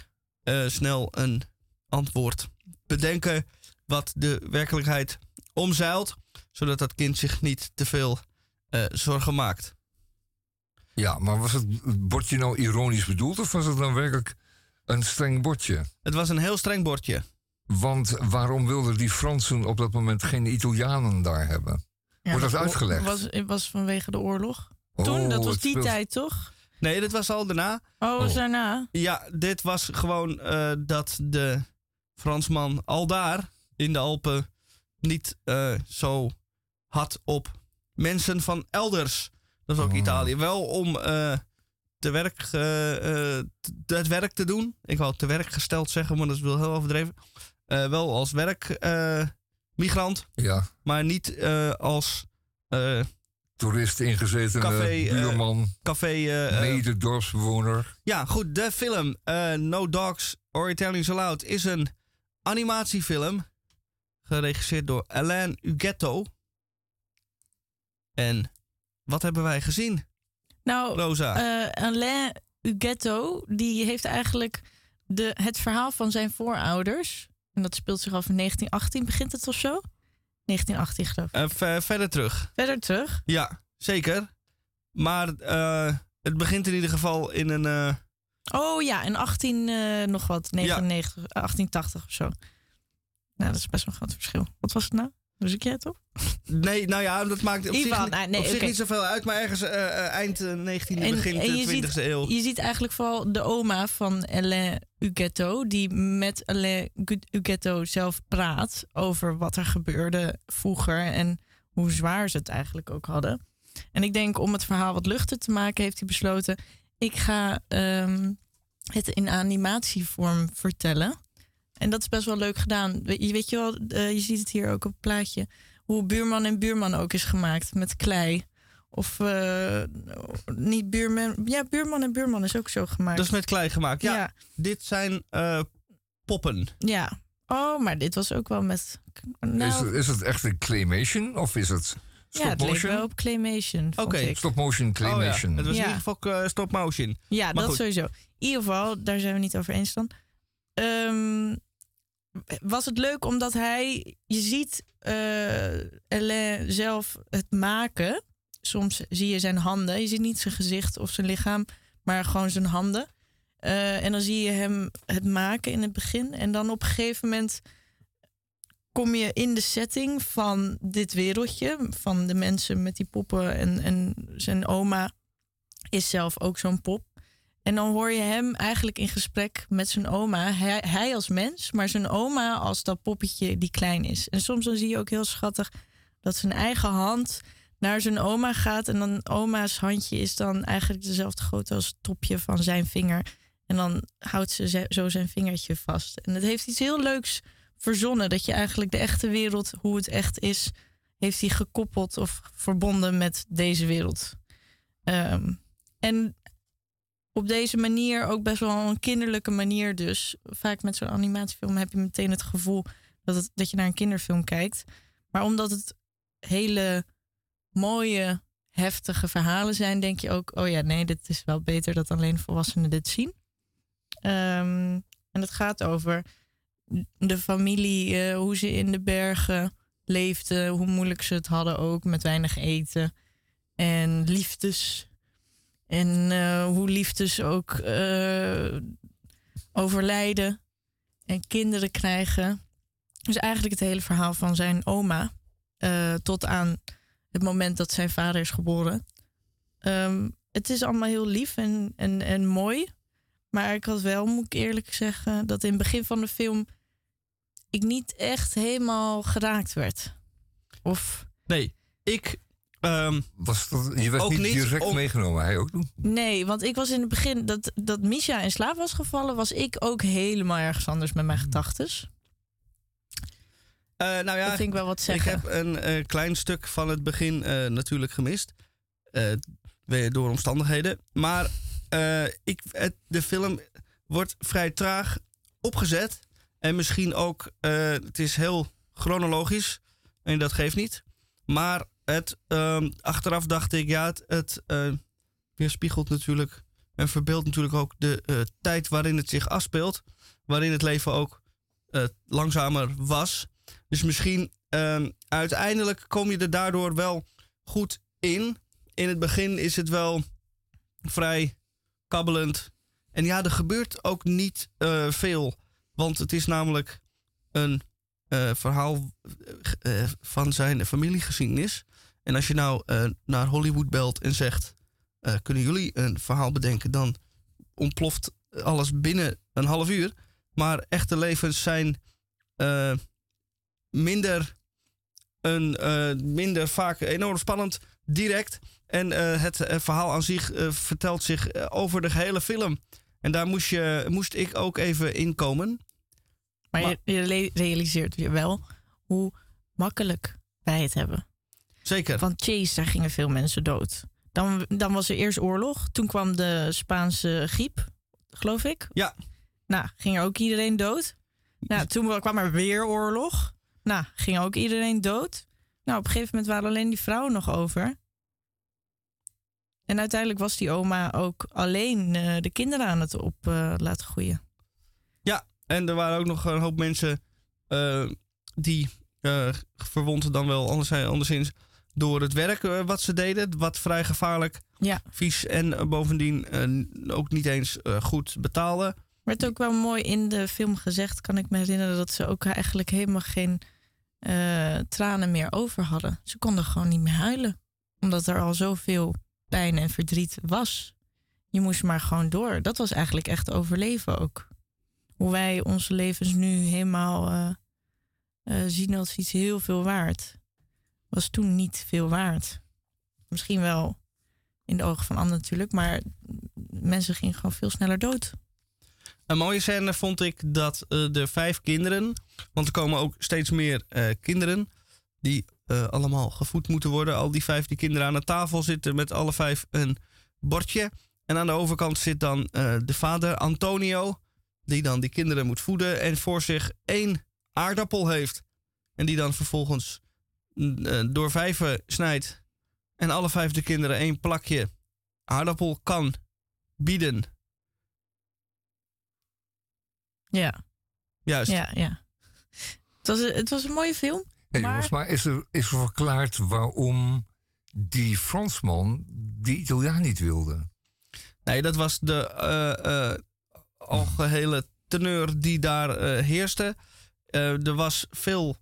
snel een antwoord bedenken wat de werkelijkheid omzeilt. Zodat dat kind zich niet te veel zorgen maakt. Ja, maar was het bordje nou ironisch bedoeld of was het dan werkelijk een streng bordje? Het was een heel streng bordje. Want waarom wilden die Fransen op dat moment geen Italianen daar hebben? Wordt dat was- uitgelegd? Was, het was vanwege de oorlog. Toen, Oh, dat was die speelt- tijd toch? Nee, dit was al daarna. Oh, was Oh. daarna? Ja, dit was gewoon eh, dat de Fransman al daar in de Alpen niet eh, zo had op mensen van elders. Dat is ook Oh. Italië. Wel om eh, te werk, te- het werk te doen. Ik wou te werk gesteld zeggen, maar dat is wel heel overdreven. Wel als werkmigrant, Ja, maar niet als toerist ingezeten, Café, buurman, café. eh, mededorpsbewoner. ja, goed. De film No Dogs or Italians Allowed is een animatiefilm. Geregisseerd door Alain Ugetto. En wat hebben wij gezien, Nou, Rosa? eh, Alain Ugetto, die heeft eigenlijk de, het verhaal van zijn voorouders. En dat speelt zich af in 1918, begint het of zo? 1918 geloof ik. Eh, ver- verder terug. Verder terug. Ja, zeker. Maar eh, het begint in ieder geval in een. Oh ja, in 18 eh, nog wat, 99, 1880 of zo. Nou, dat is best wel een groot verschil. Wat was het nou? Was ik jij op? nee, nou ja, dat maakt op Ivan, zich, niet- ah, nee, op zich oké. niet zoveel uit, maar ergens eh, eh, eind eh, 19e, begin je 20e ziet, eeuw. Je ziet eigenlijk vooral de oma van Alain Ugetto, die met Alain Ugetto zelf praat over wat er gebeurde vroeger en hoe zwaar ze het eigenlijk ook hadden. En ik denk om het verhaal wat luchter te maken, heeft hij besloten: ik ga ehm, het in animatievorm vertellen. En dat is best wel leuk gedaan. Je weet je wel, eh, je ziet het hier ook op het plaatje. Hoe buurman en buurman ook is gemaakt met klei. Of eh, niet buurman. Ja, buurman en buurman is ook zo gemaakt. Dat is met klei gemaakt. Ja, Ja. dit zijn eh, poppen. Ja. Oh, maar dit was ook wel met. Nou, Is, het, is het echt een claymation of is het ja, stop het leek motion? wel op claymation. Oké. Stop motion claymation. Oh, ja. Het was Ja. in ieder geval stop motion. Ja, Maar dat goed. sowieso. In ieder geval, daar zijn we niet over eens dan. Ehm, was het leuk omdat hij, je ziet Alain zelf het maken. Soms zie je zijn handen. Je ziet niet zijn gezicht of zijn lichaam, maar gewoon zijn handen. Eh, en dan zie je hem het maken in het begin. En dan op een gegeven moment kom je in de setting van dit wereldje. Van de mensen met die poppen. En, en zijn oma is zelf ook zo'n pop. En dan hoor je hem eigenlijk in gesprek met zijn oma. Hij, hij als mens, maar zijn oma als dat poppetje die klein is. En soms dan zie je ook heel schattig dat zijn eigen hand naar zijn oma gaat. En dan oma's handje is dan eigenlijk dezelfde grootte als het topje van zijn vinger. En dan houdt ze zo zijn vingertje vast. En het heeft iets heel leuks verzonnen. Dat je eigenlijk de echte wereld, hoe het echt is, heeft hij gekoppeld of verbonden met deze wereld. Ehm, en op deze manier, ook best wel een kinderlijke manier dus. Vaak met zo'n animatiefilm heb je meteen het gevoel dat, het, dat je naar een kinderfilm kijkt. Maar omdat het hele mooie, heftige verhalen zijn, denk je ook: oh ja, nee, dit is wel beter dat alleen volwassenen dit zien. Ehm, en het gaat over de familie, eh, hoe ze in de bergen leefden, hoe moeilijk ze het hadden ook met weinig eten. En liefdes. En eh, hoe liefdes ook eh, overlijden en kinderen krijgen. Dus eigenlijk het hele verhaal van zijn oma eh, tot aan het moment dat zijn vader is geboren. Ehm, het is allemaal heel lief en, en, en mooi. Maar ik had wel, moet ik eerlijk zeggen, dat in het begin van de film ik niet echt helemaal geraakt werd. Of Nee, ik. Ehm, Was dat, je werd Ook niet niet direct om- meegenomen, hij ook doen. Nee, want ik was in het begin dat, dat Misha in slaap was gevallen, was ik ook helemaal ergens anders met mijn gedachtes. eh, nou ja, dat vind ik wel wat ik zeggen. heb een eh, klein stuk van het begin eh, natuurlijk gemist. Eh, door omstandigheden. Maar eh, ik, het, de film wordt vrij traag opgezet. En misschien ook, eh, het is heel chronologisch. En dat geeft niet. Maar het, ehm, achteraf dacht ik, ja, het, eh, weerspiegelt natuurlijk en verbeeldt natuurlijk ook de eh, tijd waarin het zich afspeelt. Waarin het leven ook eh, langzamer was. Dus misschien ehm, uiteindelijk kom je er daardoor wel goed in. In het begin is het wel vrij kabbelend. En ja, er gebeurt ook niet veel. Want het is namelijk een verhaal van zijn familiegeschiedenis. En als je nou eh, naar Hollywood belt en zegt... eh, kunnen jullie een verhaal bedenken? Dan ontploft alles binnen een half uur. Maar echte levens zijn eh, minder een, minder vaak enorm spannend, direct. En het verhaal aan zich vertelt zich over de gehele film. En daar moest, je, moest ik ook even in komen. Maar, je, je realiseert je wel hoe makkelijk wij het hebben. Zeker. Want Chase, daar gingen veel mensen dood. Dan, dan was er eerst oorlog. Toen kwam de Spaanse griep, geloof ik. Ja. Nou, ging er ook iedereen dood. Nou, toen kwam er weer oorlog. Nou, ging ook iedereen dood. Nou, op een gegeven moment waren alleen die vrouwen nog over. En uiteindelijk was die oma ook alleen eh, de kinderen aan het op eh, laten groeien. Ja, en er waren ook nog een hoop mensen eh, die verwond dan wel anders, anderszins door het werk eh, wat ze deden. Wat vrij gevaarlijk, Ja. vies en eh, bovendien eh, ook niet eens goed betaalde. Werd ook wel mooi in de film gezegd, kan ik me herinneren, dat ze ook eigenlijk helemaal geen tranen meer over hadden. Ze konden gewoon niet meer huilen, omdat er al zoveel pijn en verdriet was. Je moest maar gewoon door. Dat was eigenlijk echt overleven ook. Hoe wij onze levens nu helemaal zien als iets heel veel waard, was toen niet veel waard. Misschien wel in de ogen van anderen natuurlijk, maar mensen gingen gewoon veel sneller dood. Een mooie scène vond ik dat eh, de vijf kinderen, want er komen ook steeds meer eh, kinderen die eh, allemaal gevoed moeten worden. Al die vijf die kinderen aan de tafel zitten met alle vijf een bordje. En aan de overkant zit dan de vader Antonio, die dan die kinderen moet voeden en voor zich één aardappel heeft. En die dan vervolgens door vijven snijdt en alle vijf de kinderen één plakje aardappel kan bieden. Ja. Juist. Ja, ja. Het was, het was een mooie film. Hey, maar jongens, maar is er, is er verklaard waarom die Fransman die Italiaan niet wilde? Nee, dat was de eh, eh, algehele teneur die daar eh, heerste. Eh, er was veel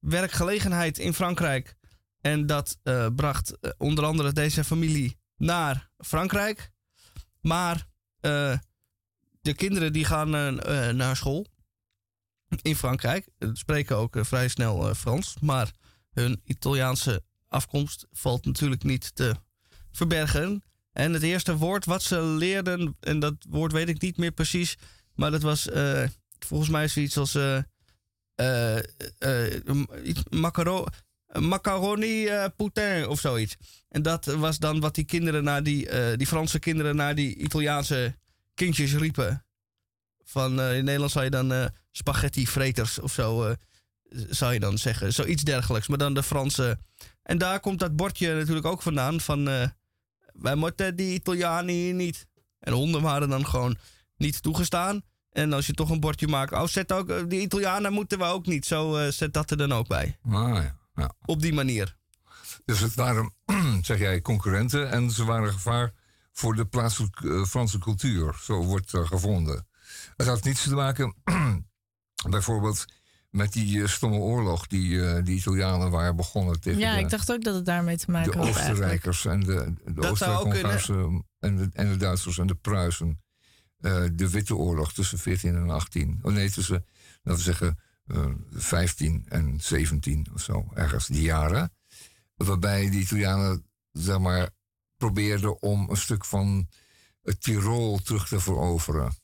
werkgelegenheid in Frankrijk. En dat eh, bracht eh, onder andere deze familie naar Frankrijk. Maar eh, de kinderen die gaan naar school in Frankrijk. Spreken ook vrij snel Frans. Maar hun Italiaanse afkomst valt natuurlijk niet te verbergen. En het eerste woord wat ze leerden, en dat woord weet ik niet meer precies, maar dat was volgens mij zoiets als macaro- macaroni eh, poutin of zoiets. En dat was dan wat die kinderen naar die, die Franse kinderen naar die Italiaanse kindjes riepen. Van in Nederland zou je dan spaghetti freters of zo zou je dan zeggen. Zoiets dergelijks, maar dan de Franse. En daar komt dat bordje natuurlijk ook vandaan van wij moeten die Italianen hier niet. En honden waren dan gewoon niet toegestaan. En als je toch een bordje maakt, oh zet ook, eh, die Italianen moeten we ook niet. Zo eh, zet dat er dan ook bij. Ah, ja, ja. Op die manier. Dus het waren, zeg jij, concurrenten en ze waren gevaar voor de plaatselijke eh, Franse cultuur. Zo wordt gevonden. Het had niets te maken, bijvoorbeeld, met die stomme oorlog die eh, die Italianen waren begonnen tegen Ja, de, ik dacht ook dat het daarmee te maken de had. eigenlijk. Oostenrijkers en de, de en de, en de Duitsers en de Pruisen. Eh, de Witte Oorlog tussen 14 en 18. Oh nee, tussen, laten we zeggen, eh 15 en 17 of zo, ergens die jaren. Waarbij de Italianen, zeg maar, probeerden om een stuk van het Tirol terug te veroveren.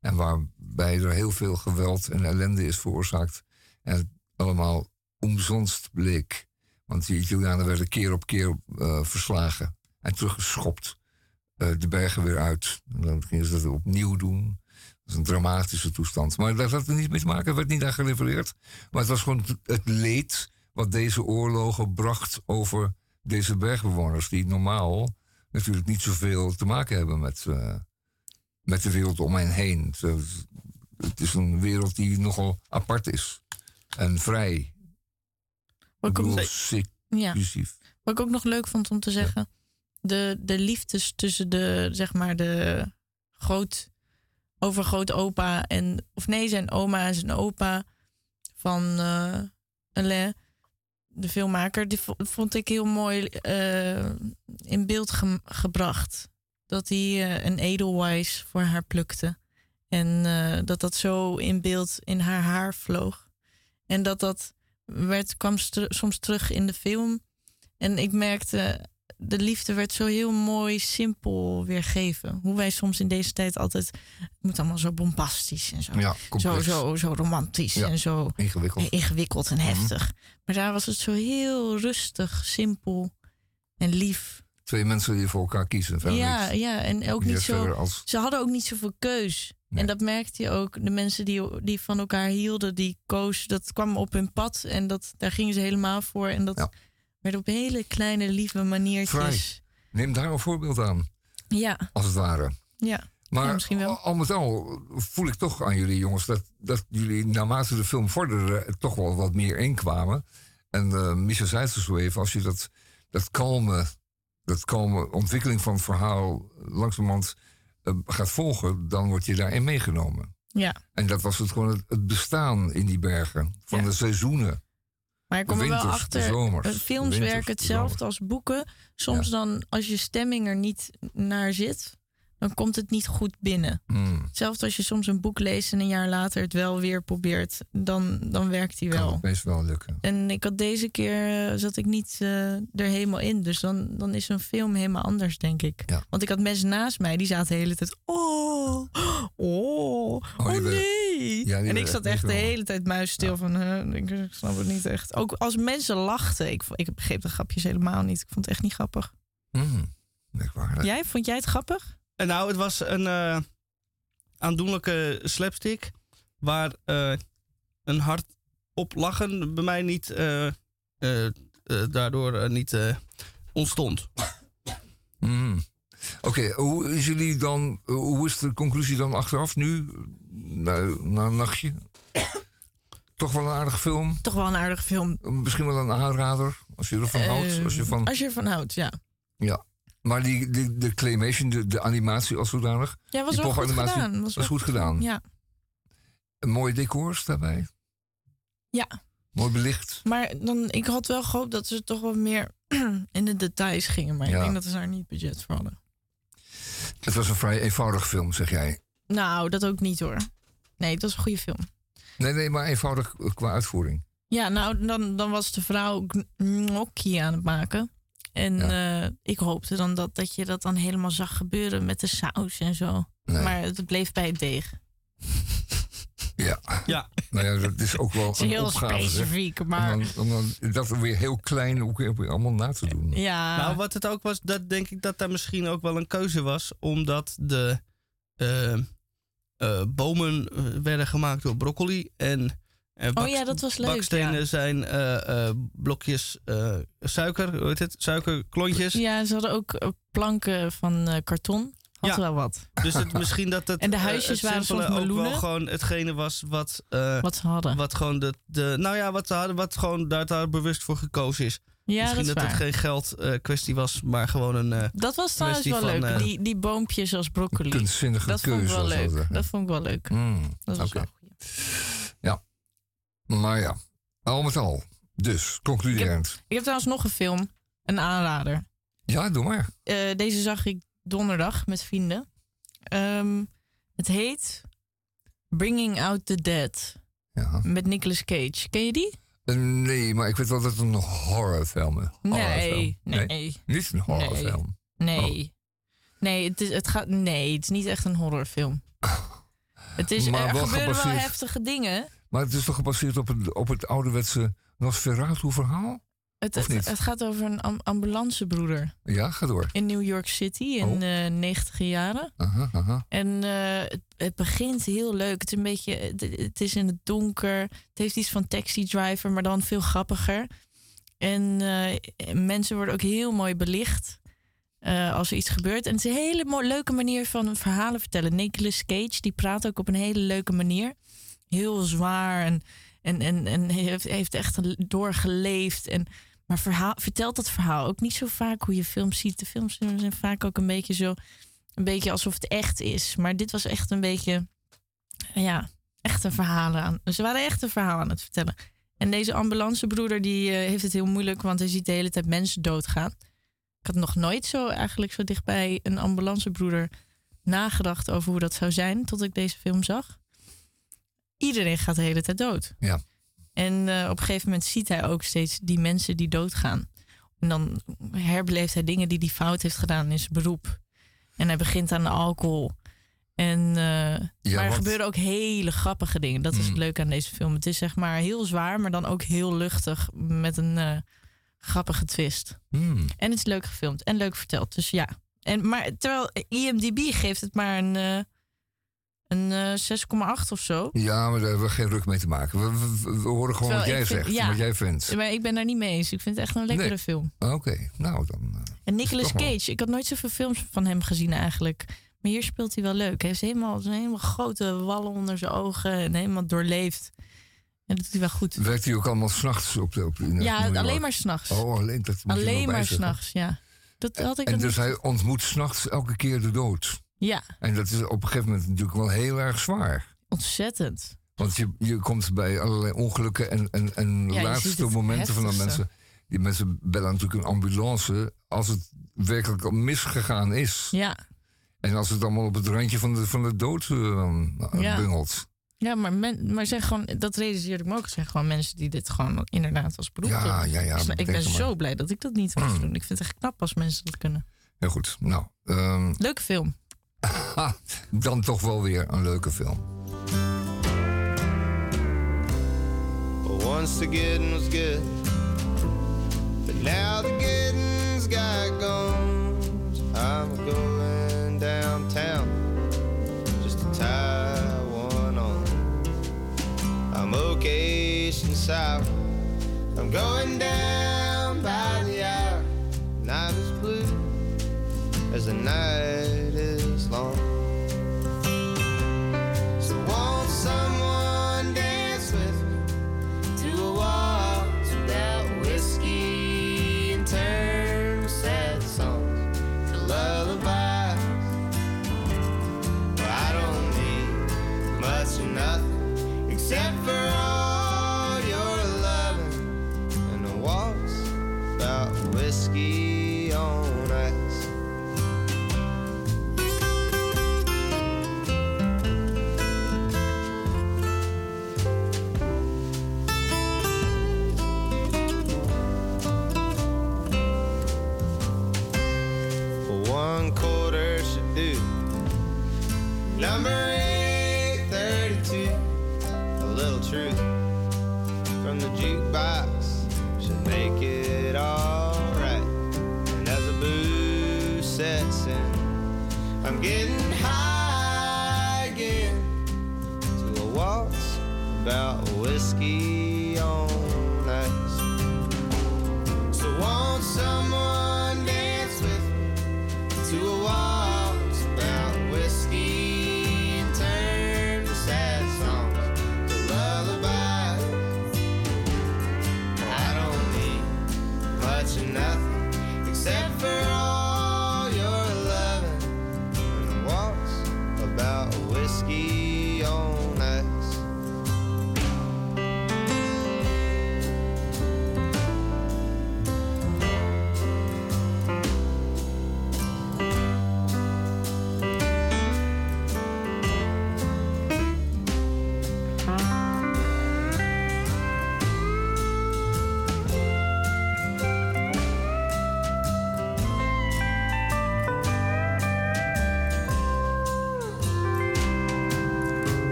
En waarbij er heel veel geweld en ellende is veroorzaakt. En het allemaal omzonst bleek. Want die Italianen werden keer op keer eh, verslagen en teruggeschopt. Eh, de bergen weer uit. Dan gingen ze dat opnieuw doen. Dat is een dramatische toestand. Maar daar had er niet mee te maken, er werd niet aan gerefereerd. Maar het was gewoon het- leed wat deze oorlogen bracht over deze bergbewoners. Die normaal natuurlijk niet zoveel te maken hebben met, eh, met de wereld om hen heen. Het is een wereld die nogal apart is. En vrij. Wat ik ook- Ja. Wat ik ook nog leuk vond om te zeggen. De, de liefdes tussen de, zeg maar, de groot, overgrootopa en, of nee, zijn oma en zijn opa van eh Alain, de filmmaker, die vo- vond ik heel mooi eh, in beeld ge- gebracht. Dat hij eh, een edelweiss voor haar plukte. En dat dat zo in beeld in haar haar vloog. En dat dat werd, kwam soms terug in de film. En ik merkte, de liefde werd zo heel mooi, simpel weergeven. Hoe wij soms in deze tijd altijd, het moet allemaal zo bombastisch en zo. Ja, zo, zo, zo romantisch Ja, en zo ingewikkeld. ingewikkeld en Mhm. heftig. Maar daar was het zo heel rustig, simpel en lief. Twee mensen die voor elkaar kiezen. Ja, ja, en ook niet zo. als- Ze hadden ook niet zoveel keus. En dat merkte je ook. De mensen die, die van elkaar hielden, die koos, dat kwam op hun pad. En dat, daar gingen ze helemaal voor. En dat werd op hele kleine, lieve maniertjes. Vrij. Neem daar een voorbeeld aan, Ja, als het ware. ja. Maar Ja, misschien wel. al met al voel ik toch aan jullie jongens dat, dat jullie naarmate de film vorderde er toch wel wat meer inkwamen. En eh Micha zei het zo even, als je dat, dat kalme, dat kalme ontwikkeling van het verhaal langzamerhand eh, gaat volgen, dan word je daarin meegenomen. Ja. En dat was het gewoon het, het bestaan in die bergen, van de seizoenen. Maar ik kom er wel achter. zomers, eh, films werken de hetzelfde als boeken. Soms dan, als je stemming er niet naar zit, dan komt het niet goed binnen. Hmm. Hetzelfde als je soms een boek leest en een jaar later het wel weer probeert, dan, dan werkt die Kan wel. het meest wel lukken. En ik had deze keer eh, zat ik niet eh, er helemaal in. Dus dan, dan is een film helemaal anders, denk ik. Want ik had mensen naast mij die zaten de hele tijd. Oh, oh, oh, werden- nee. Ja, en ik zat echt de hele tijd muisstil van. huh, ik snap het niet echt. Ook als mensen lachten. Ik, ik begreep de grapjes helemaal niet. Ik vond het echt niet grappig. Merkwaardig. Jij? Vond jij het grappig? En nou, het was een eh, aandoenlijke slapstick. Waar eh, een hart op lachen bij mij niet, eh, eh, eh, daardoor eh, niet eh, ontstond. Hmm. Oké, hoe is jullie dan, hoe is de conclusie dan achteraf nu, na, na een nachtje? Toch wel een aardige film? Toch wel een aardige film. Misschien wel een aanrader, als je ervan houdt. Eh, Als je van, als je ervan houdt, ja. ja. Maar die, die, de claymation, de, de animatie als zodanig. Ja, was die wel goed gedaan. Was, wel goed gedaan. Ja. Een mooie decors daarbij. ja. Mooi belicht. Maar dan, ik had wel gehoopt dat ze toch wat meer in de details gingen. Maar Ja. ik denk dat ze daar niet budget voor hadden. Het was een vrij eenvoudig film, zeg jij. Nou, dat ook niet hoor. Nee, het was een goede film. Nee, nee, maar eenvoudig qua uitvoering. Ja, nou, dan, dan was de vrouw gn- gnocchi aan het maken. En eh, ik hoopte dan dat, dat je dat dan helemaal zag gebeuren met de saus en zo. Nee. Maar het bleef bij het deeg. Ja. ja. Nou ja, dat is ook wel Het is een heel opgave. zeg. specifiek, maar- Om dan, om dan dat weer heel klein ook weer allemaal na te doen. Ja. Nou, wat het ook was, dat denk ik dat daar misschien ook wel een keuze was. Omdat de eh, eh, bomen werden gemaakt door broccoli. En Oh ja, dat was leuk, bakstenen ja. zijn eh, eh, blokjes eh, suiker, hoe heet het? Suikerklontjes. Ja, ze hadden ook, ook planken van eh, karton. Had Ja. wel wat. Dus het, misschien dat het, En de eh, huisjes het waren soms ook wel meloenen. gewoon hetgene was wat... eh, Wat ze hadden. Wat gewoon de, de... Nou ja, wat ze hadden, wat gewoon daar, daar bewust voor gekozen is. Ja, misschien dat dat, is het geen geld eh, kwestie was, maar gewoon een... eh, Dat was trouwens wel van, leuk. eh, die, die boompjes als broccoli. kunstzinnige dat vond ik keuze wel dat, leuk. hè? Dat vond ik wel leuk. Hmm, Dat was oké. wel Ja. Maar ja, al met al. Dus, concluderend. Ik heb trouwens nog een film. Een aanrader. Ja, doe maar. Eh, deze zag ik donderdag met vrienden. Ehm, het heet Bringing Out the Dead. Met Nicolas Cage. Ken je die? Eh, nee, maar ik weet wel dat het een horrorfilm is. Nee, nee. Niet een horrorfilm. Nee. Oh. Nee, het, is, het gaat, nee, het is niet echt een horrorfilm. Het is, Maar er wel gebeuren wel heftige dingen. Maar het is toch gebaseerd op het, op het ouderwetse Nosferatu-verhaal? Het, het, het gaat over een am- ambulancebroeder Ja, ga door. in New York City in Oh. de negentiger jaren. Aha, aha. En eh, het, het begint heel leuk. Het is een beetje, het, het is in het donker. Het heeft iets van Taxi Driver, maar dan veel grappiger. En eh, mensen worden ook heel mooi belicht eh, als er iets gebeurt. En het is een hele leuke manier van verhalen vertellen. Nicolas Cage, die praat ook op een hele leuke manier. Heel zwaar en, en, en, en heeft, heeft echt doorgeleefd. En, maar vertelt dat verhaal ook niet zo vaak hoe je films ziet. De films zijn vaak ook een beetje zo een beetje alsof het echt is. Maar dit was echt een beetje, ja, echt een verhaal aan. Ze waren echt een verhaal aan het vertellen. En deze ambulancebroeder die eh, heeft het heel moeilijk, want hij ziet de hele tijd mensen doodgaan. Ik had nog nooit zo eigenlijk zo dichtbij een ambulancebroeder nagedacht over hoe dat zou zijn, tot ik deze film zag. Iedereen gaat de hele tijd dood. Ja. En eh, op een gegeven moment ziet hij ook steeds die mensen die doodgaan. En dan herbeleeft hij dingen die hij fout heeft gedaan in zijn beroep. En hij begint aan de alcohol. En, eh, maar er want- gebeuren ook hele grappige dingen. Dat is het Mm. leuke aan deze film. Het is zeg maar heel zwaar, maar dan ook heel luchtig. Met een eh, grappige twist. Hmm. En het is leuk gefilmd en leuk verteld. Dus ja. En, maar terwijl IMDb geeft het maar een, een eh, 6,8 of zo. Ja, maar daar hebben we geen ruk mee te maken. We, we- we- we horen gewoon wat jij vind- zegt, ja. wat jij vindt. Maar ik ben daar niet mee eens. Ik vind het echt een lekkere Nee. film. Oké, nou dan. eh, En Nicolas wel. Cage, ik had nooit zoveel films van hem gezien eigenlijk. Maar hier speelt hij wel leuk. Hij heeft helemaal, zo'n helemaal grote wallen onder zijn ogen en helemaal doorleefd. En dat doet hij wel goed. Werkt hij ook allemaal s'nachts op de. Op, in Ja, York? alleen maar s'nachts. Oh, alleen, dat Alleen maar s'nachts, ja. Dat had ik En dus niet- hij ontmoet s'nachts elke keer de dood. Ja, En dat is op een gegeven moment natuurlijk wel heel erg zwaar. ontzettend. Want je, je komt bij allerlei ongelukken en, en, en Ja, laatste momenten van de mensen. Die mensen bellen natuurlijk een ambulance als het werkelijk al misgegaan is. Ja, En als het allemaal op het randje van de, van de dood eh, Ja. bungelt. ja maar, men, maar zeg gewoon, dat realiseerde ik me ook. Zijn gewoon mensen die dit gewoon inderdaad als beroep Ja, doen. ja, ja, Dus ik ben maar. zo blij dat ik dat niet te doen. Ik vind het echt knap als mensen dat kunnen. Heel goed. Nou, ehm, Leuke film. dan toch wel weer een leuke film. Once getting was good, but now the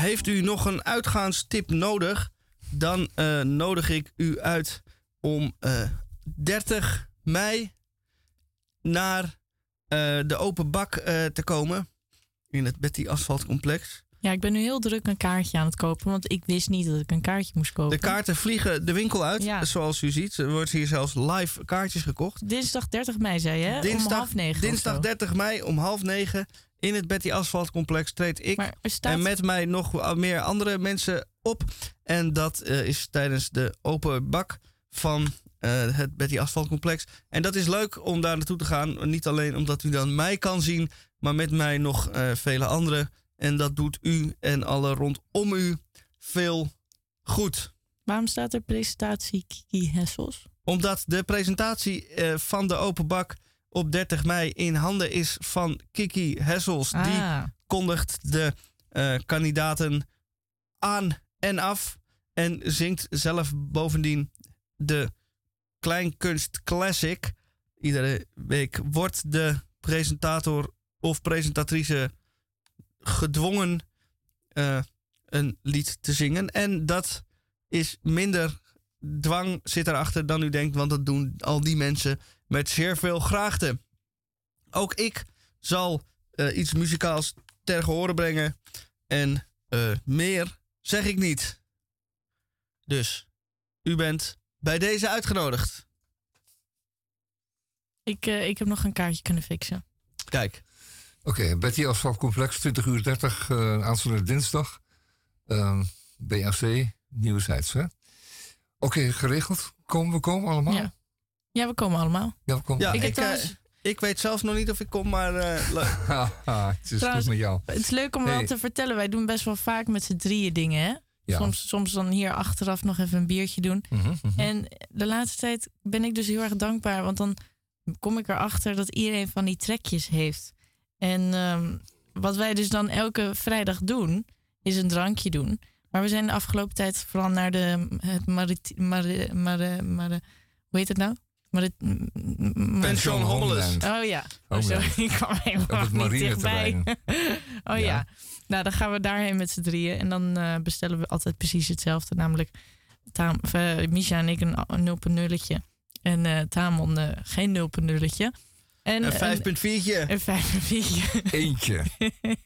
heeft u nog een uitgaanstip nodig? Dan eh, nodig ik u uit om eh, 30 mei naar eh, de open bak eh, te komen. In het Betty Asphalt Complex. Ja, ik ben nu heel druk een kaartje aan het kopen, want ik wist niet dat ik een kaartje moest kopen. De kaarten vliegen de winkel uit. Ja. Zoals u ziet. Er wordt hier zelfs live kaartjes gekocht. Dinsdag 30 mei, zei je? Dinsdag, Om half negen. dinsdag zo. 30 mei om half negen in het Betty Asphalt Complex treed ik staat- en met mij nog meer andere mensen op. En dat eh, is tijdens de open bak van eh, het Betty Asphalt Complex. En dat is leuk om daar naartoe te gaan. Niet alleen omdat u dan mij kan zien, maar met mij nog eh, vele anderen. En dat doet u en alle rondom u veel goed. Waarom staat er presentatie Kiki Hessels? Omdat de presentatie van de open bak op 30 mei in handen is van Kiki Hessels. Ah. Die kondigt de eh, kandidaten aan en af. En zingt zelf bovendien de Kleinkunst Classic. Iedere week wordt de presentator of presentatrice gedwongen eh, een lied te zingen. En dat is minder dwang zit erachter dan u denkt, want dat doen al die mensen met zeer veel graagte. Ook ik zal eh, iets muzikaals ter gehore brengen en eh, meer zeg ik niet. Dus u bent bij deze uitgenodigd. Ik, eh, ik heb nog een kaartje kunnen fixen. Kijk. Oké, Betty Asphalt Complex, 20 uur 30, eh aanstaande dinsdag. Ehm BFC, Nieuwe Zijds, hè? Oké, geregeld. Komen we komen allemaal? Ja. Ja, we komen allemaal. Ja, we komen. Ja, Ik ik, heb eh, trouwens- ik weet zelf nog niet of ik kom, maar eh, leuk. Haha, het is Trouwens, goed met jou. Het is leuk om Hey. wel te vertellen. Wij doen best wel vaak met z'n drieën dingen, hè? Ja. Soms, soms dan hier achteraf nog even een biertje doen. Mhm, mhm. En de laatste tijd ben ik dus heel erg dankbaar. Want dan kom ik erachter dat iedereen van die trekjes heeft. En ehm, wat wij dus dan elke vrijdag doen, is een drankje doen. Maar we zijn de afgelopen tijd vooral naar de het marit, mari- mari- mari- hoe heet het nou? Marit, m- m- Pension Homeland. Oh ja. Oh, sorry, ik kwam helemaal niet dichtbij. oh ja. Ja. Nou, dan gaan we daarheen met z'n drieën. En dan eh, bestellen we altijd precies hetzelfde. Namelijk Tam, of, eh, Misha en ik een, een 0.0'tje. En eh Tamon geen 0.0'tje. En Een 5.4'tje. Een 5.4'tje. Eentje.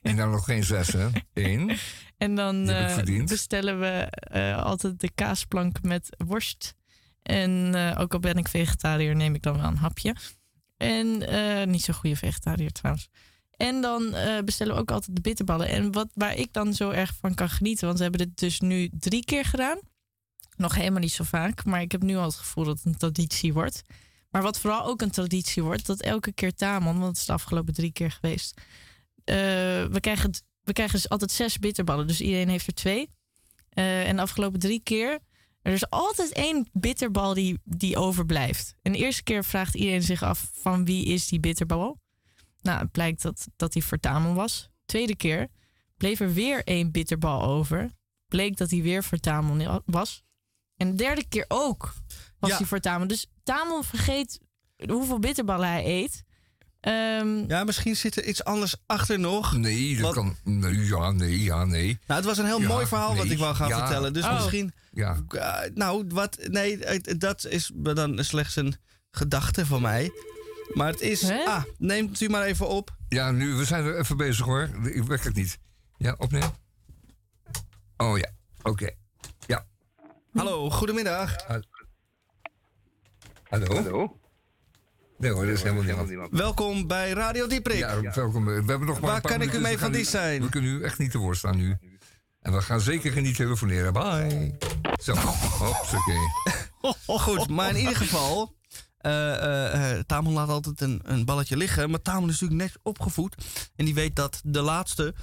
en dan nog geen zes, hè? Eén. En dan eh, bestellen we eh, altijd de kaasplank met worst. En eh, ook al ben ik vegetariër, neem ik dan wel een hapje. En eh, niet zo'n goede vegetariër trouwens. En dan eh, bestellen we ook altijd de bitterballen. En wat, waar ik dan zo erg van kan genieten, want we hebben dit dus nu drie keer gedaan. Nog helemaal niet zo vaak, maar ik heb nu al het gevoel dat het een traditie wordt. Maar wat vooral ook een traditie wordt, dat elke keer Tamon, want het is de afgelopen drie keer geweest. we, krijgen, we krijgen dus altijd zes bitterballen, dus iedereen heeft er twee. En de afgelopen drie keer, er is altijd één bitterbal die, die overblijft. En de eerste keer vraagt iedereen zich af van wie is die bitterbal? Nou, het blijkt dat, dat die voor Tamon was. Tweede keer bleef er weer één bitterbal over. Bleek dat hij weer voor Tamon was. En de derde keer ook was Ja. hij voor Tamon. Dus Tamon vergeet hoeveel bitterballen hij eet. Ehm, Ja, misschien zit er iets anders achter nog. Nee, dat Wat- kan. Nee, ja, nee, ja, nee. Nou, het was een heel Ja, mooi verhaal wat ik wou gaan ja. vertellen. Dus Oh. misschien... Ja. Uh, nou, wat... Nee, dat is dan slechts een gedachte van mij. Maar het is... Hè? Ah, neemt u maar even op. Ja, nu, we zijn er even bezig hoor. Ik werk het niet. Ja, opnemen. Oh ja, oké. Ja. Hallo, goedemiddag. Hallo? Hallo? Nee hoor, dat is helemaal niemand. Welkom bij Radio Dieprik. Ja, welkom. We hebben nog maar Waar een paar kan ik u minuten, mee dus we van u- zijn? We kunnen u echt niet te woord staan nu. En we gaan zeker niet telefoneren. Bye. Zo, hoppakee. Goed, maar in ieder geval... eh eh, eh, Tamon laat altijd een, een balletje liggen. Maar Tamon is natuurlijk net opgevoed. En die weet dat de laatste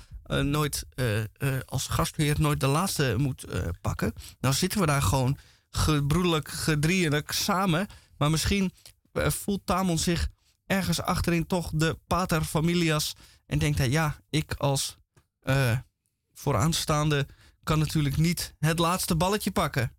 nooit... eh, eh, als gastheer nooit de laatste moet eh, pakken. Nou zitten we daar gewoon gebroedelijk, gedrieënlijk samen. Maar misschien voelt Tamon zich ergens achterin toch de pater familias. En denkt hij, ja, ik als eh, vooraanstaande kan natuurlijk niet het laatste balletje pakken.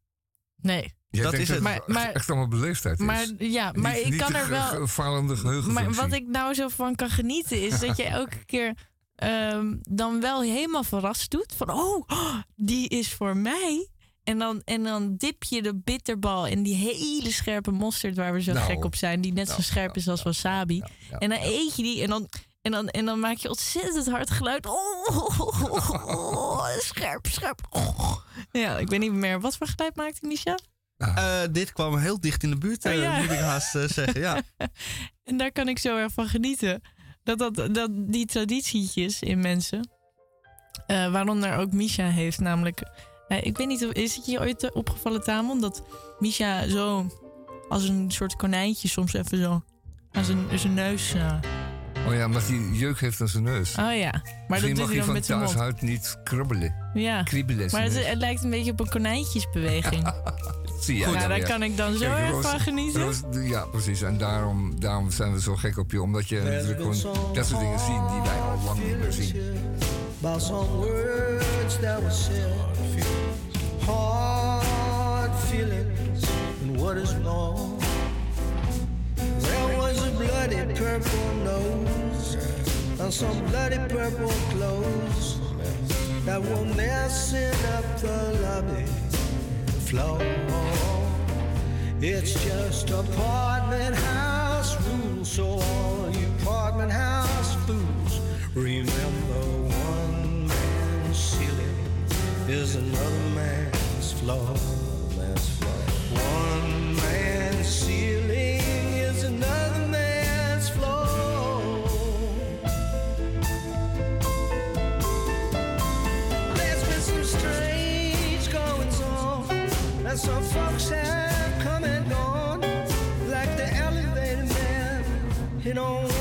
nee. Jij Dat denkt is het. dat Maar- echt- maar- echt allemaal beleefdheid is. Maar ja, maar Niet- ik niet kan de er wel. falende Maar geheugenfunctie. wat ik nou zo van kan genieten is dat je elke keer ehm, dan wel helemaal verrast doet. Van, oh, die is voor mij. En dan, en dan dip je de bitterbal in die hele scherpe mosterd waar we zo Nou. gek op zijn. Die net zo Nou, scherp is als wasabi. en dan eet je die en dan, en, dan, en dan maak je ontzettend hard geluid. Oh, scherp, scherp. Ja, ik weet niet meer. Wat voor geluid maakte Misha? Eh, dit kwam heel dicht in de buurt, eh, Oh, ja. moet ik haast eh, zeggen. Ja. En daar kan ik zo erg van genieten. Dat, dat, dat die traditietjes in mensen. eh, waaronder ook Misha heeft, namelijk. Eh, ik weet niet, is het je ooit eh, opgevallen, Tamon? Dat Misha zo als een soort konijntje soms even zo aan zijn, zijn neus. eh, Oh ja, omdat hij jeuk heeft aan zijn neus. Oh ja, maar Misschien dat mag hij van met zijn mond. thuishuid niet krabbelen. Ja, Kriebelen. maar het, het lijkt een beetje op een konijntjesbeweging. Zie je Ja, dan daar weer. kan ik dan zo Kijk, erg Roos- van genieten. Roos- ja, precies. En daarom, daarom zijn we zo gek op je. Omdat je natuurlijk gewoon dat soort dingen ziet die wij al lang niet meer zien. about some words that were said. Hard feelings and what is more. There was a bloody purple nose and some bloody purple clothes that were messing up the lobby floor. It's just apartment house rules, so all you apartment house fools remember one man's ceiling is another man's floor. And some folks come and gone, like the elevator man. He don't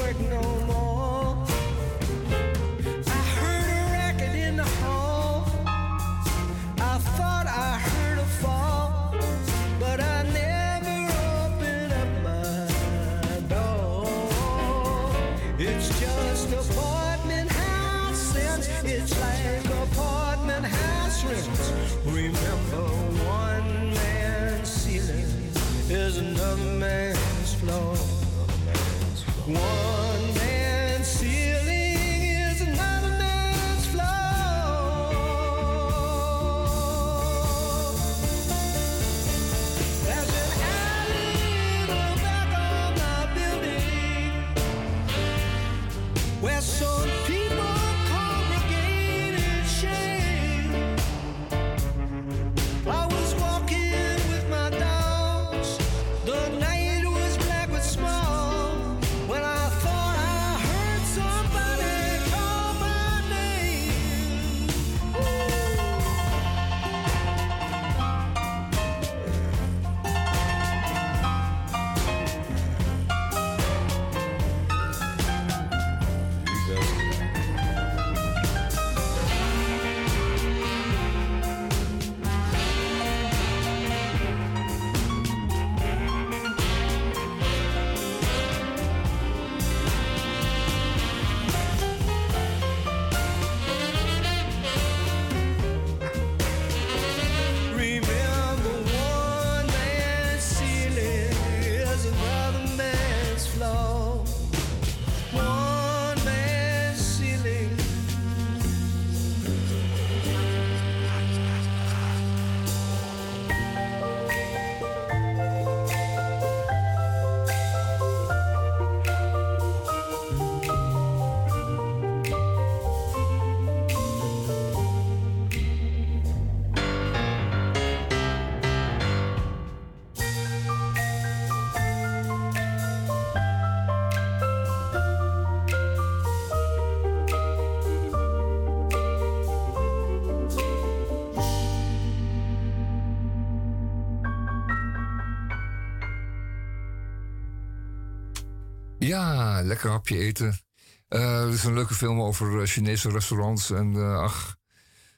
Ja, lekker hapje eten. Het is een leuke film over eh, Chinese restaurants. En eh, ach,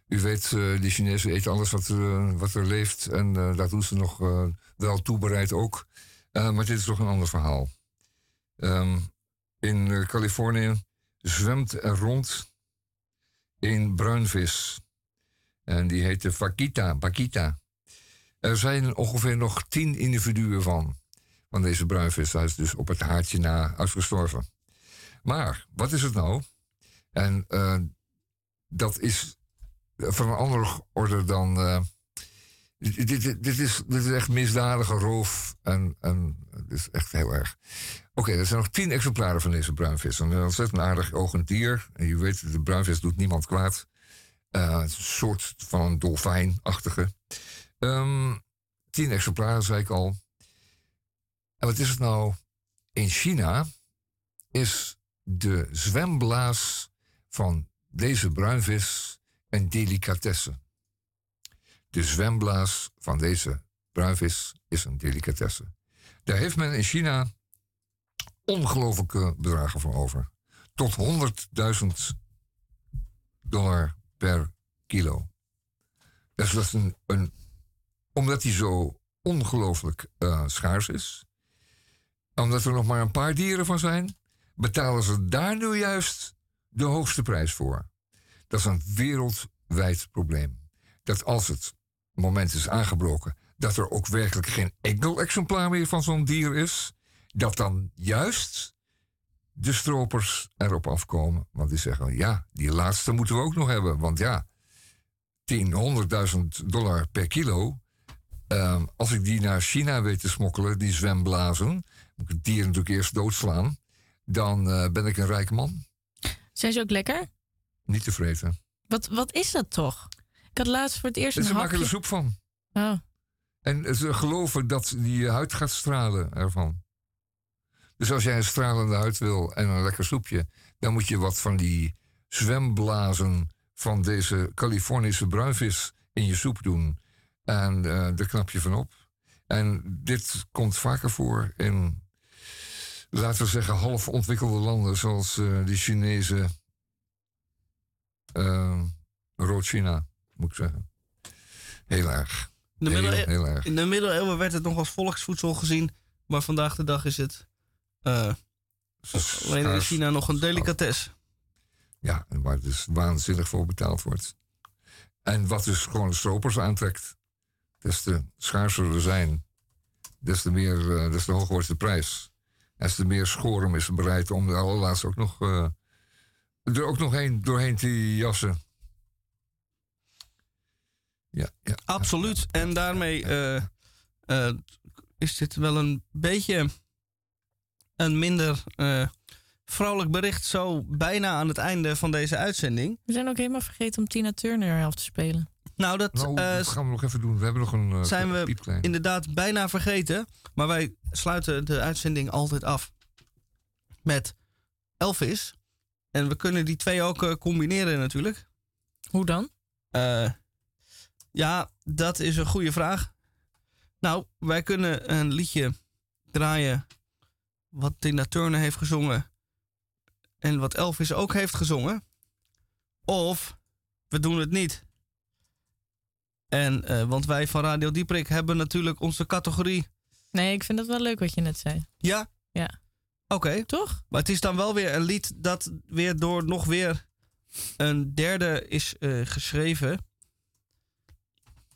u weet, die Chinezen eten alles wat, er, wat er leeft. En dat doen ze nog wel toebereid ook. Maar dit is toch een ander verhaal. Ehm, in Californië zwemt er rond een bruinvis. En die heet de Vaquita, Paquita. Er zijn ongeveer nog tien individuen van. Van deze bruinvis. Hij is dus op het haartje na uitgestorven. Maar, wat is het nou? En eh, dat is van een andere orde dan. eh, dit, dit, dit- is, dit is echt misdadige roof. En, en het is echt heel erg. Oké, er zijn nog tien exemplaren van deze bruinvis. Een ontzettend aardig ogend dier. En je weet, de bruinvis doet niemand kwaad. Is een soort van dolfijnachtige. Ehm, tien exemplaren, zei ik al. En wat is het nou? In China is de zwemblaas van deze bruinvis een delicatesse. De zwemblaas van deze bruinvis is een delicatesse. Daar heeft men in China ongelooflijke bedragen voor over. Tot 100.000 dollar per kilo. Dus dat is omdat hij zo ongelooflijk eh, schaars is, omdat er nog maar een paar dieren van zijn, betalen ze daar nu juist de hoogste prijs voor. Dat is een wereldwijd probleem. Dat als het moment is aangebroken dat er ook werkelijk geen enkel exemplaar meer van zo'n dier is, dat dan juist de stropers erop afkomen. Want die zeggen, ja, die laatste moeten we ook nog hebben. Want ja, 10, 100.000 dollar per kilo. Ehm, als ik die naar China weet te smokkelen, die zwemblazen, moet ik het dier natuurlijk eerst doodslaan. Dan eh, ben ik een rijk man. Zijn ze ook lekker? Niet te vreten. Wat, wat is dat toch? Ik had laatst voor het eerst Dus een ze maken er hapje... soep van. Oh. En ze geloven dat die huid gaat stralen ervan. Dus als jij een stralende huid wil en een lekker soepje, dan moet je wat van die zwemblazen van deze Californische bruinvis in je soep doen. En eh daar knap je van op. En dit komt vaker voor in, laten we zeggen, half ontwikkelde landen, zoals eh de Chinese eh rood-China, moet ik zeggen. Heel erg. In de, heel, erg. in de middeleeuwen werd het nog als volksvoedsel gezien. Maar vandaag de dag is het eh, alleen in. China nog een delicatesse. Ja, waar dus waanzinnig voor betaald wordt. En wat dus gewoon de stropers aantrekt. Des te schaarser er zijn, des te, meer, eh, des te hoger wordt de prijs. Des te meer schorum is bereid om de allerlaatste ook nog, eh, er ook nog heen, doorheen te jassen. Ja, ja. Absoluut. En daarmee eh, eh, is dit wel een beetje een minder eh, vrolijk bericht. Zo bijna aan het einde van deze uitzending. We zijn ook helemaal vergeten om Tina Turner af te spelen. Nou, dat Nou, eh, dat gaan we nog even doen. We hebben nog een eh, zijn we piepklein. inderdaad bijna vergeten. Maar wij sluiten de uitzending altijd af met Elvis. En we kunnen die twee ook eh, combineren natuurlijk. Hoe dan? Eh, ja, dat is een goede vraag. Nou, wij kunnen een liedje draaien wat Tina Turner heeft gezongen en wat Elvis ook heeft gezongen. Of we doen het niet. En, eh, want wij van Radio Dieprik hebben natuurlijk onze categorie. Nee, ik vind dat wel leuk wat je net zei. Ja? Ja. Oké. Toch? Maar het is dan wel weer een lied dat weer door nog weer een derde is eh, geschreven.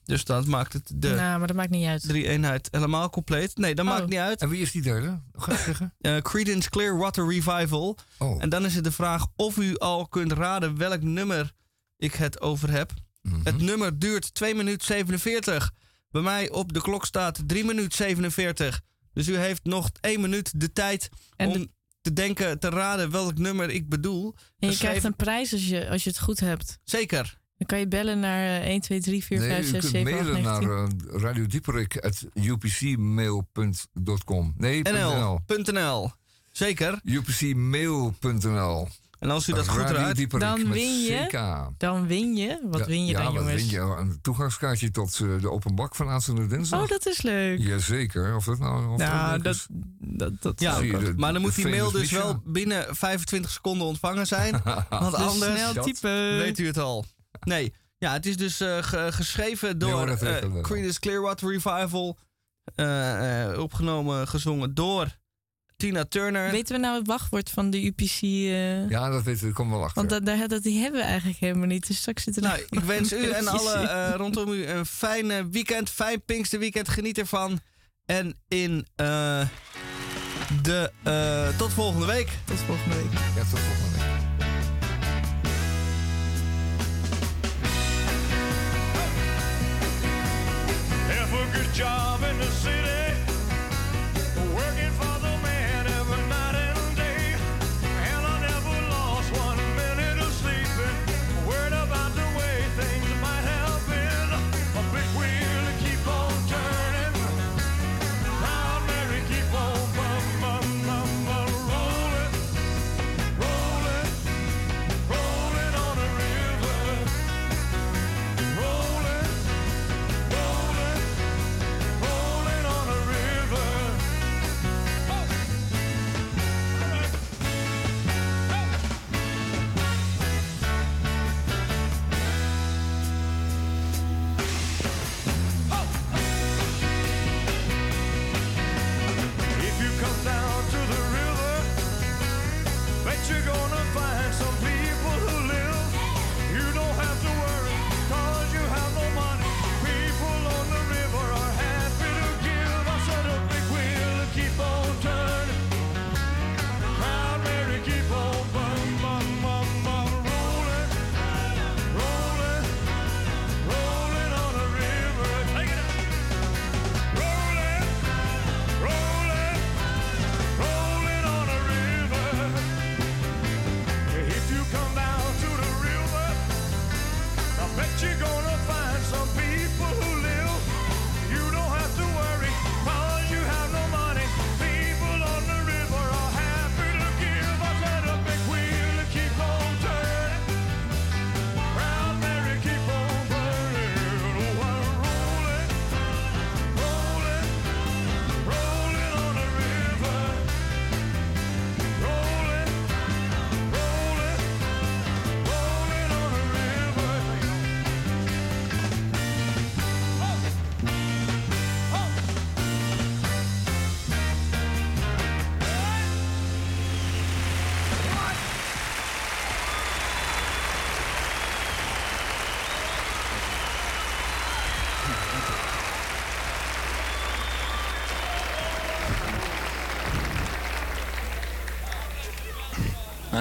Dus dat maakt het de Nou, maar dat maakt niet uit. drie eenheid helemaal compleet. Nee, dat Oh. maakt niet uit. En wie is die derde? Ga ik zeggen. Eh, Creedence Clearwater Revival. Oh. En dan is het de vraag of u al kunt raden welk nummer ik het over heb. Mhm. Het nummer duurt 2 minuten 47. Bij mij op de klok staat 3 minuten 47. Dus u heeft nog 1 minuut de tijd En om de- te denken, te raden welk nummer ik bedoel. En je Geschreven- krijgt een prijs als je, als je het goed hebt. Zeker. Dan kan je bellen naar eh, 1, 2, 3, 4, Nee, 5, u 6, kunt 7, 8, mailen 9, naar 10. uh, radiodieperik.upcmail.com. Nee, NL. .nl. Zeker. upcmail.nl. En als u dat goed Radio Dieperik Dan win je. CK. Dan win je. Wat Ja, win je ja, dan, jongens? win je? Een toegangskaartje tot eh, de open bak van aanstaande dinsdag. Oh, dat is leuk. Jazeker. Of dat nou... Of Nou, dat, is. dat, dat Ja, Zie je de- maar dan moet die mail dus wel binnen 25 seconden ontvangen zijn. Want Dus anders snel typen. weet u het al. Nee, ja, het is dus eh, ge- geschreven door dat eh. Creedence Clearwater Revival. opgenomen, gezongen door Tina Turner. Weten we nou het wachtwoord van de UPC? Uh... Eh? Ja, dat, is, we. Kom wel achter. Want dat, dat, die hebben we eigenlijk helemaal niet. Dus straks zitten nou, Ik wens u en alle uh, rondom u een fijne weekend. Fijn Pinksterweekend. Geniet ervan. En in uh, de... tot volgende week. Tot volgende week. Ja, tot volgende week. Job in the.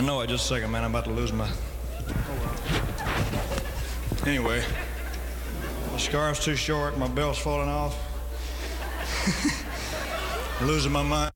Know it. Just a second, man. I'm about to lose my. Anyway, my scarf's too short. My belt's falling off. Losing my mind.